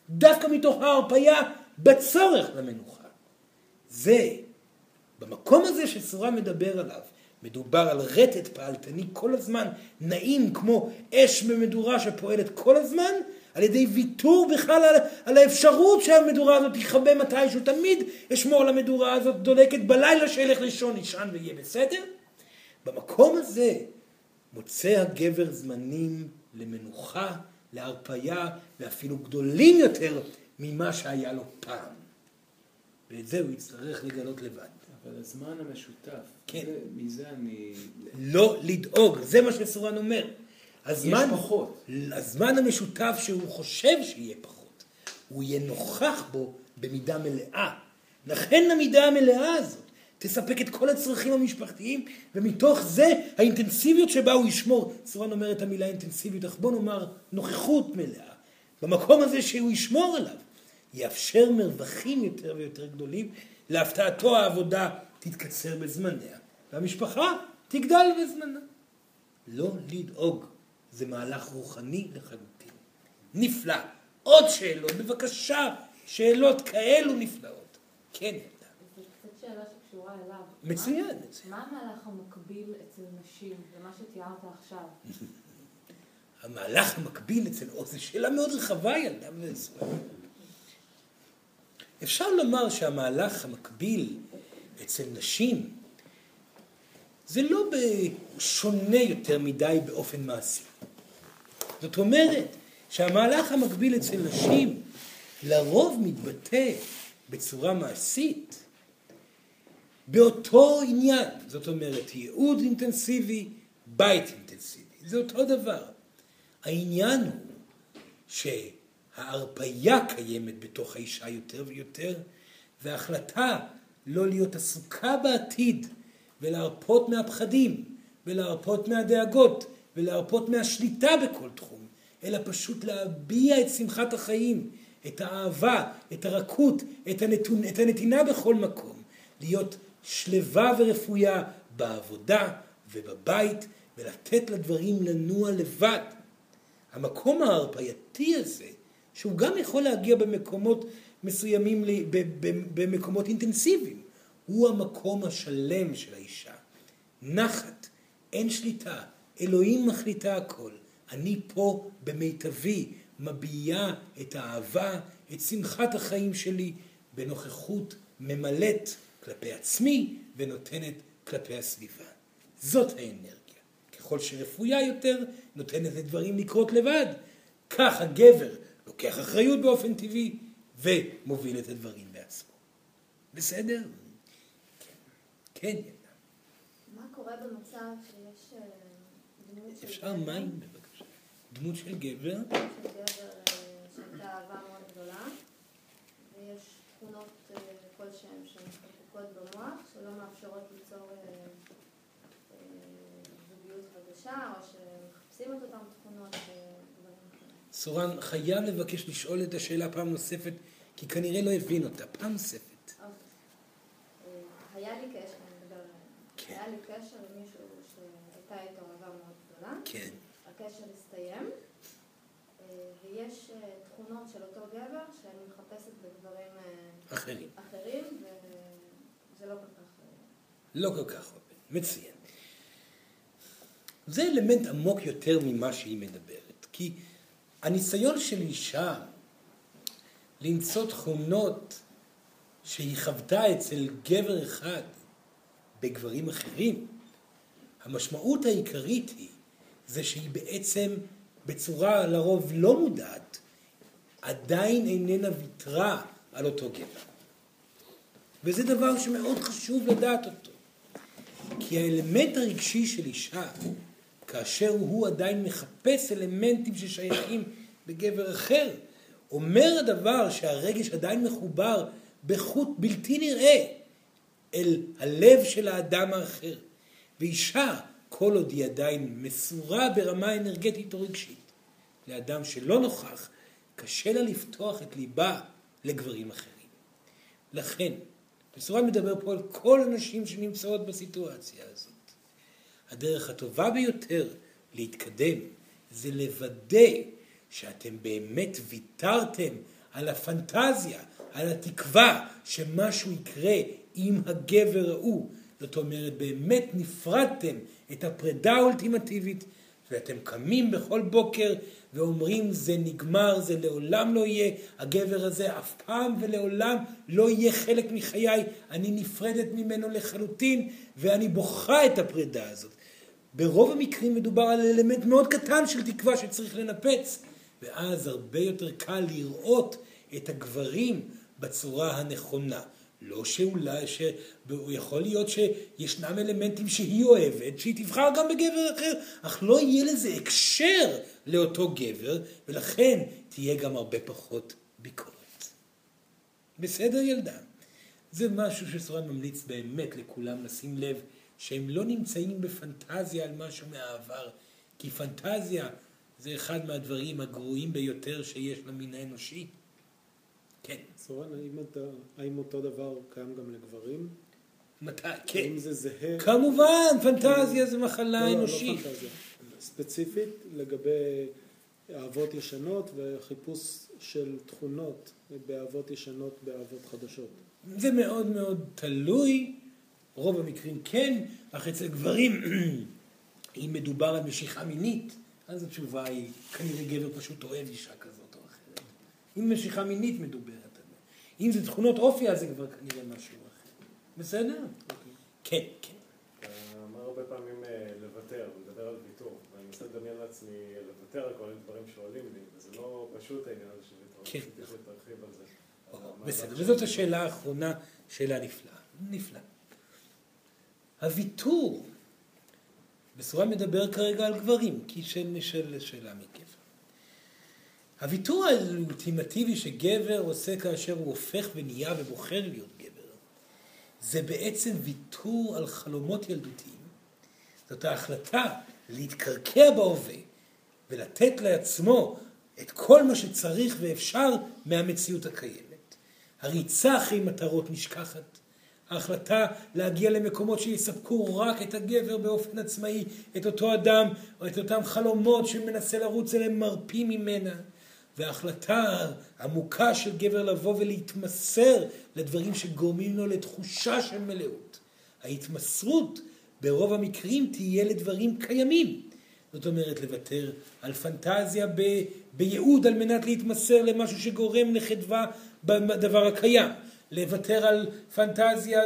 [SPEAKER 1] דווקא מתוך ההרפייה בצורך למנוחה. זה, במקום הזה שסורה מדבר עליו, מדובר על רטט פעלתני כל הזמן, נעים כמו אש במדורה שפועלת כל הזמן, על ידי ויתור בכלל על, על האפשרות שהמדורה הזאת תכבה מתישהו, תמיד אשמור על המדורה הזאת דולקת בלילה שילך לישון, ישן ויהיה בסדר. במקום הזה מוצא הגבר זמנים למנוחה, להרפייה, ואפילו גדולים יותר ממה שהיה לו פעם. ואת זה הוא יצטרך לגלות לבד.
[SPEAKER 2] אבל הזמן המשותף,
[SPEAKER 1] כן.
[SPEAKER 2] זה, מזה אני...
[SPEAKER 1] לא לדאוג, זה מה שסורן אומר. הזמן,
[SPEAKER 2] יש פחות.
[SPEAKER 1] הזמן המשותף שהוא חושב שיהיה פחות, הוא יהיה נוכח בו במידה מלאה. לכן המידה המלאה הזאת תספק את כל הצרכים המשפחתיים, ומתוך זה האינטנסיביות שבה הוא ישמור, סורן אומר את המילה אינטנסיביות, אך בוא נאמר נוכחות מלאה, במקום הזה שהוא ישמור עליו, יאפשר מרווחים יותר ויותר גדולים, להפתעתו העבודה תתקצר בזמניה, והמשפחה תגדל בזמנה. לא לדאוג, זה מהלך רוחני לחלוטין. נפלא. עוד שאלות, בבקשה, שאלות כאלו נפלאות. כן, ילדה.
[SPEAKER 9] זו קצת שאלה שקשורה אליו.
[SPEAKER 1] מצוין,
[SPEAKER 9] מה-
[SPEAKER 1] מצוין.
[SPEAKER 9] מה המהלך המקביל אצל נשים, למה שתיארת עכשיו?
[SPEAKER 1] המהלך המקביל אצל זו שאלה מאוד רחבה, ילדה. אפשר לומר שהמהלך המקביל אצל נשים זה לא שונה יותר מדי באופן מעשי. זאת אומרת שהמהלך המקביל אצל נשים לרוב מתבטא בצורה מעשית באותו עניין. זאת אומרת, ייעוד אינטנסיבי, בית אינטנסיבי. זה אותו דבר. העניין הוא שההרפייה קיימת בתוך האישה יותר ויותר, וההחלטה לא להיות עסוקה בעתיד ולהרפות מהפחדים ולהרפות מהדאגות ולהרפות מהשליטה בכל תחום, אלא פשוט להביע את שמחת החיים, את האהבה, את הרכות, את, הנתון, את הנתינה בכל מקום, להיות שלווה ורפויה בעבודה ובבית ולתת לדברים לנוע לבד. המקום ההרפייתי הזה, שהוא גם יכול להגיע במקומות מסוימים, במקומות אינטנסיביים, הוא המקום השלם של האישה. נחת, אין שליטה, אלוהים מחליטה הכל. אני פה במיטבי, מביעה את האהבה, את שמחת החיים שלי, בנוכחות ממלאת כלפי עצמי ונותנת כלפי הסביבה. זאת האנרגיה. ככל שרפויה יותר, נותנת לדברים לקרות לבד. כך הגבר לוקח אחריות באופן טבעי ומוביל את הדברים בעצמו. בסדר? כן. ילדה.
[SPEAKER 8] מה קורה במצב שיש אה, דמות של
[SPEAKER 1] אפשר מים בבקשה? דמות של גבר,
[SPEAKER 8] של גבר אה, שהייתה אהבה מאוד גדולה, ויש תכונות אה, כלשהן שמחקקות במוח, שלא מאפשרות ליצור זוגיות חדשה, או שמחפשים את אותן תכונות.
[SPEAKER 1] סורן חייב לבקש לשאול את השאלה פעם נוספת, כי כנראה לא הבין אותה. פעם נוספת.
[SPEAKER 8] אוקיי. אה, היה לי קשר, אני מדבר,
[SPEAKER 1] כן.
[SPEAKER 8] היה לי קשר עם מישהו שהייתה איתו אהבה מאוד גדולה.
[SPEAKER 1] כן.
[SPEAKER 8] הקשר הסתיים, אה, ויש אה, תכונות של אותו גבר שאני מחפשת בגברים
[SPEAKER 1] אחרים.
[SPEAKER 8] אחרים, וזה לא כל כך...
[SPEAKER 1] לא כל כך עובד. מצוין. זה אלמנט עמוק יותר ממה שהיא מדברת. כי הניסיון של אישה למצוא תכונות שהיא חוותה אצל גבר אחד בגברים אחרים, המשמעות העיקרית היא זה שהיא בעצם בצורה לרוב לא מודעת עדיין איננה ויתרה על אותו גבר. וזה דבר שמאוד חשוב לדעת אותו. כי האלמנט הרגשי של אישה, כאשר הוא עדיין מחפש אלמנטים ששייכים בגבר אחר, אומר הדבר שהרגש עדיין מחובר בחוט בלתי נראה אל הלב של האדם האחר. ואישה, כל עוד היא עדיין מסורה ברמה אנרגטית או רגשית, לאדם שלא נוכח, קשה לה לפתוח את ליבה לגברים אחרים. לכן, בסורה מדבר פה על כל הנשים שנמצאות בסיטואציה הזאת. הדרך הטובה ביותר להתקדם זה לוודא שאתם באמת ויתרתם על הפנטזיה, על התקווה שמשהו יקרה עם הגבר ההוא. זאת אומרת, באמת נפרדתם את הפרידה האולטימטיבית, ואתם קמים בכל בוקר ואומרים זה נגמר, זה לעולם לא יהיה, הגבר הזה אף פעם ולעולם לא יהיה חלק מחיי, אני נפרדת ממנו לחלוטין ואני בוכה את הפרידה הזאת. ברוב המקרים מדובר על אלמנט מאוד קטן של תקווה שצריך לנפץ, ואז הרבה יותר קל לראות את הגברים בצורה הנכונה. לא שאולי, שיכול להיות שישנם אלמנטים שהיא אוהבת, שהיא תבחר גם בגבר אחר, אך לא יהיה לזה הקשר לאותו גבר, ולכן תהיה גם הרבה פחות ביקורת. בסדר ילדה? זה משהו שסורן ממליץ באמת לכולם לשים לב שהם לא נמצאים בפנטזיה על משהו מהעבר, כי פנטזיה זה אחד מהדברים הגרועים ביותר שיש למין האנושי. כן.
[SPEAKER 10] סורן, האם, אתה, האם אותו דבר קיים גם לגברים?
[SPEAKER 1] מתי? כן.
[SPEAKER 10] האם זה זהה?
[SPEAKER 1] כמובן, פנטזיה זה מחלה
[SPEAKER 10] לא, לא
[SPEAKER 1] אנושית.
[SPEAKER 10] פנטזיה. ספציפית לגבי אהבות ישנות וחיפוש של תכונות באהבות ישנות באהבות חדשות.
[SPEAKER 1] זה מאוד מאוד תלוי, רוב המקרים כן, אך אצל גברים, אם מדובר על משיכה מינית, אז התשובה היא, כנראה גבר פשוט אוהב אישה כזאת. אם משיכה מינית מדוברת עליה. אם זה תכונות אופי, אז זה כבר כנראה משהו אחר. בסדר? כן, כן.
[SPEAKER 11] אתה אמר הרבה פעמים אה, לוותר, לדבר על ויתור, ואני מנסה לדמיין לעצמי לוותר על כל מיני דברים שעולים לי, וזה לא פשוט העניין הזה של ויתור,
[SPEAKER 1] כן.
[SPEAKER 11] רציתי שתרחיב על זה. המאבק
[SPEAKER 1] בסדר, וזאת השאלה האחרונה, שאלה נפלאה. נפלא. הוויתור, בסורה מדבר כרגע על גברים, כי של, של שאלה מגבר. הוויתור האולטימטיבי שגבר עושה כאשר הוא הופך ונהיה ובוחר להיות גבר, זה בעצם ויתור על חלומות ילדותיים. זאת ההחלטה להתקרקע בהווה ולתת לעצמו את כל מה שצריך ואפשר מהמציאות הקיימת. הריצה אחרי מטרות נשכחת. ההחלטה להגיע למקומות שיספקו רק את הגבר באופן עצמאי, את אותו אדם או את אותם חלומות שמנסה לרוץ אליהם מרפים ממנה. וההחלטה עמוקה של גבר לבוא ולהתמסר לדברים שגורמים לו לתחושה של מלאות. ההתמסרות ברוב המקרים תהיה לדברים קיימים. זאת אומרת, לוותר על פנטזיה ב, בייעוד על מנת להתמסר למשהו שגורם לחדווה בדבר הקיים. לוותר על פנטזיה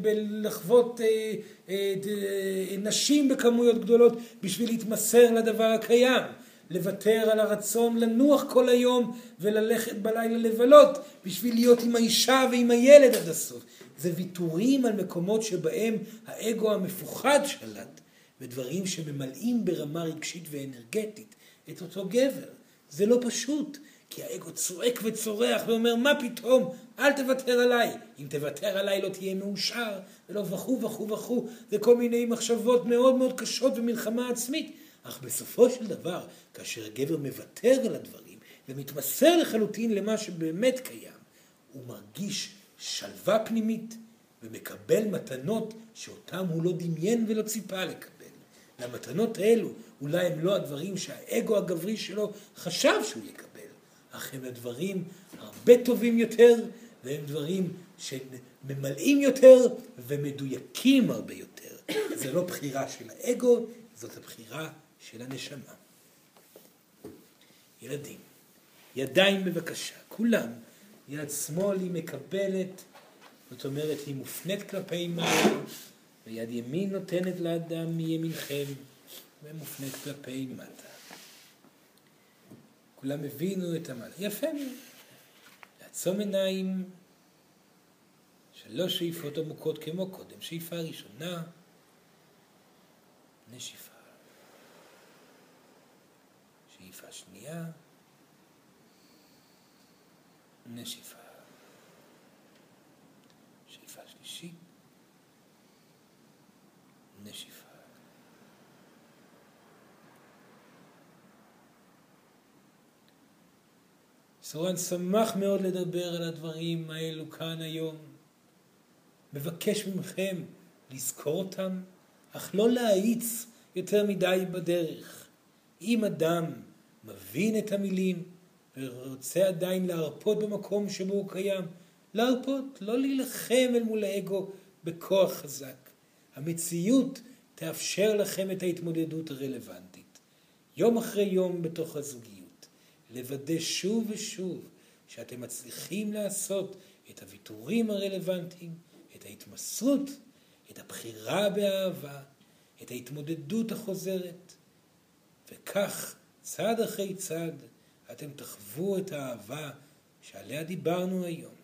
[SPEAKER 1] בלחוות אה, אה, ד- נשים בכמויות גדולות בשביל להתמסר לדבר הקיים. לוותר על הרצון לנוח כל היום וללכת בלילה לבלות בשביל להיות עם האישה ועם הילד עד הסוף. זה ויתורים על מקומות שבהם האגו המפוחד שלט ודברים שממלאים ברמה רגשית ואנרגטית את אותו גבר. זה לא פשוט, כי האגו צועק וצורח ואומר מה פתאום, אל תוותר עליי. אם תוותר עליי לא תהיה מאושר, ולא וכו' וכו' וכו'. זה כל מיני מחשבות מאוד מאוד קשות ומלחמה עצמית. אך בסופו של דבר, כאשר הגבר מוותר על הדברים ומתמסר לחלוטין למה שבאמת קיים, הוא מרגיש שלווה פנימית ומקבל מתנות שאותם הוא לא דמיין ולא ציפה לקבל. והמתנות האלו אולי הם לא הדברים שהאגו הגברי שלו חשב שהוא יקבל, אך הם הדברים הרבה טובים יותר, והם דברים שממלאים יותר ומדויקים הרבה יותר. זה לא בחירה של האגו, זאת הבחירה של הנשמה. ילדים, ידיים בבקשה, כולם. יד שמאל היא מקבלת, זאת אומרת היא מופנית כלפי מעלה, ויד ימין נותנת לאדם מימינכם, ומופנית כלפי מטה. כולם הבינו את המעלה. יפה מאוד. לעצום עיניים, שלוש שאיפות עמוקות כמו קודם. שאיפה ראשונה, נשיפה. שאיפה שנייה, נשיפה. שאיפה שלישית, נשיפה. סורן שמח מאוד לדבר על הדברים האלו כאן היום. מבקש מכם לזכור אותם, אך לא להאיץ יותר מדי בדרך. אם אדם מבין את המילים ורוצה עדיין להרפות במקום שבו הוא קיים, להרפות, לא להילחם אל מול האגו בכוח חזק. המציאות תאפשר לכם את ההתמודדות הרלוונטית. יום אחרי יום בתוך הזוגיות, לוודא שוב ושוב שאתם מצליחים לעשות את הוויתורים הרלוונטיים, את ההתמסרות, את הבחירה באהבה, את ההתמודדות החוזרת, וכך, צעד אחרי צעד, אתם תחוו את האהבה שעליה דיברנו היום,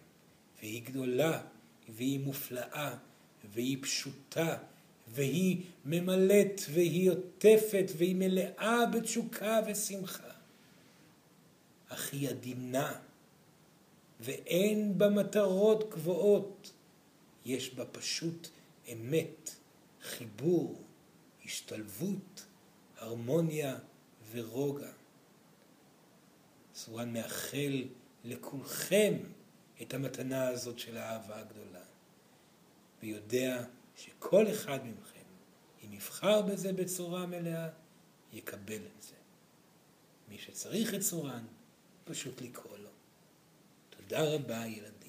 [SPEAKER 1] והיא גדולה, והיא מופלאה, והיא פשוטה, והיא ממלאת, והיא עוטפת, והיא מלאה בתשוקה ושמחה. אך היא עדינה, ואין בה מטרות גבוהות, יש בה פשוט אמת, חיבור, השתלבות, הרמוניה ורוגע. סורן מאחל לכולכם את המתנה הזאת של האהבה הגדולה, ויודע שכל אחד מכם, אם יבחר בזה בצורה מלאה, יקבל את זה. מי שצריך את סורן, פשוט לקרוא לו. תודה רבה, ילדים.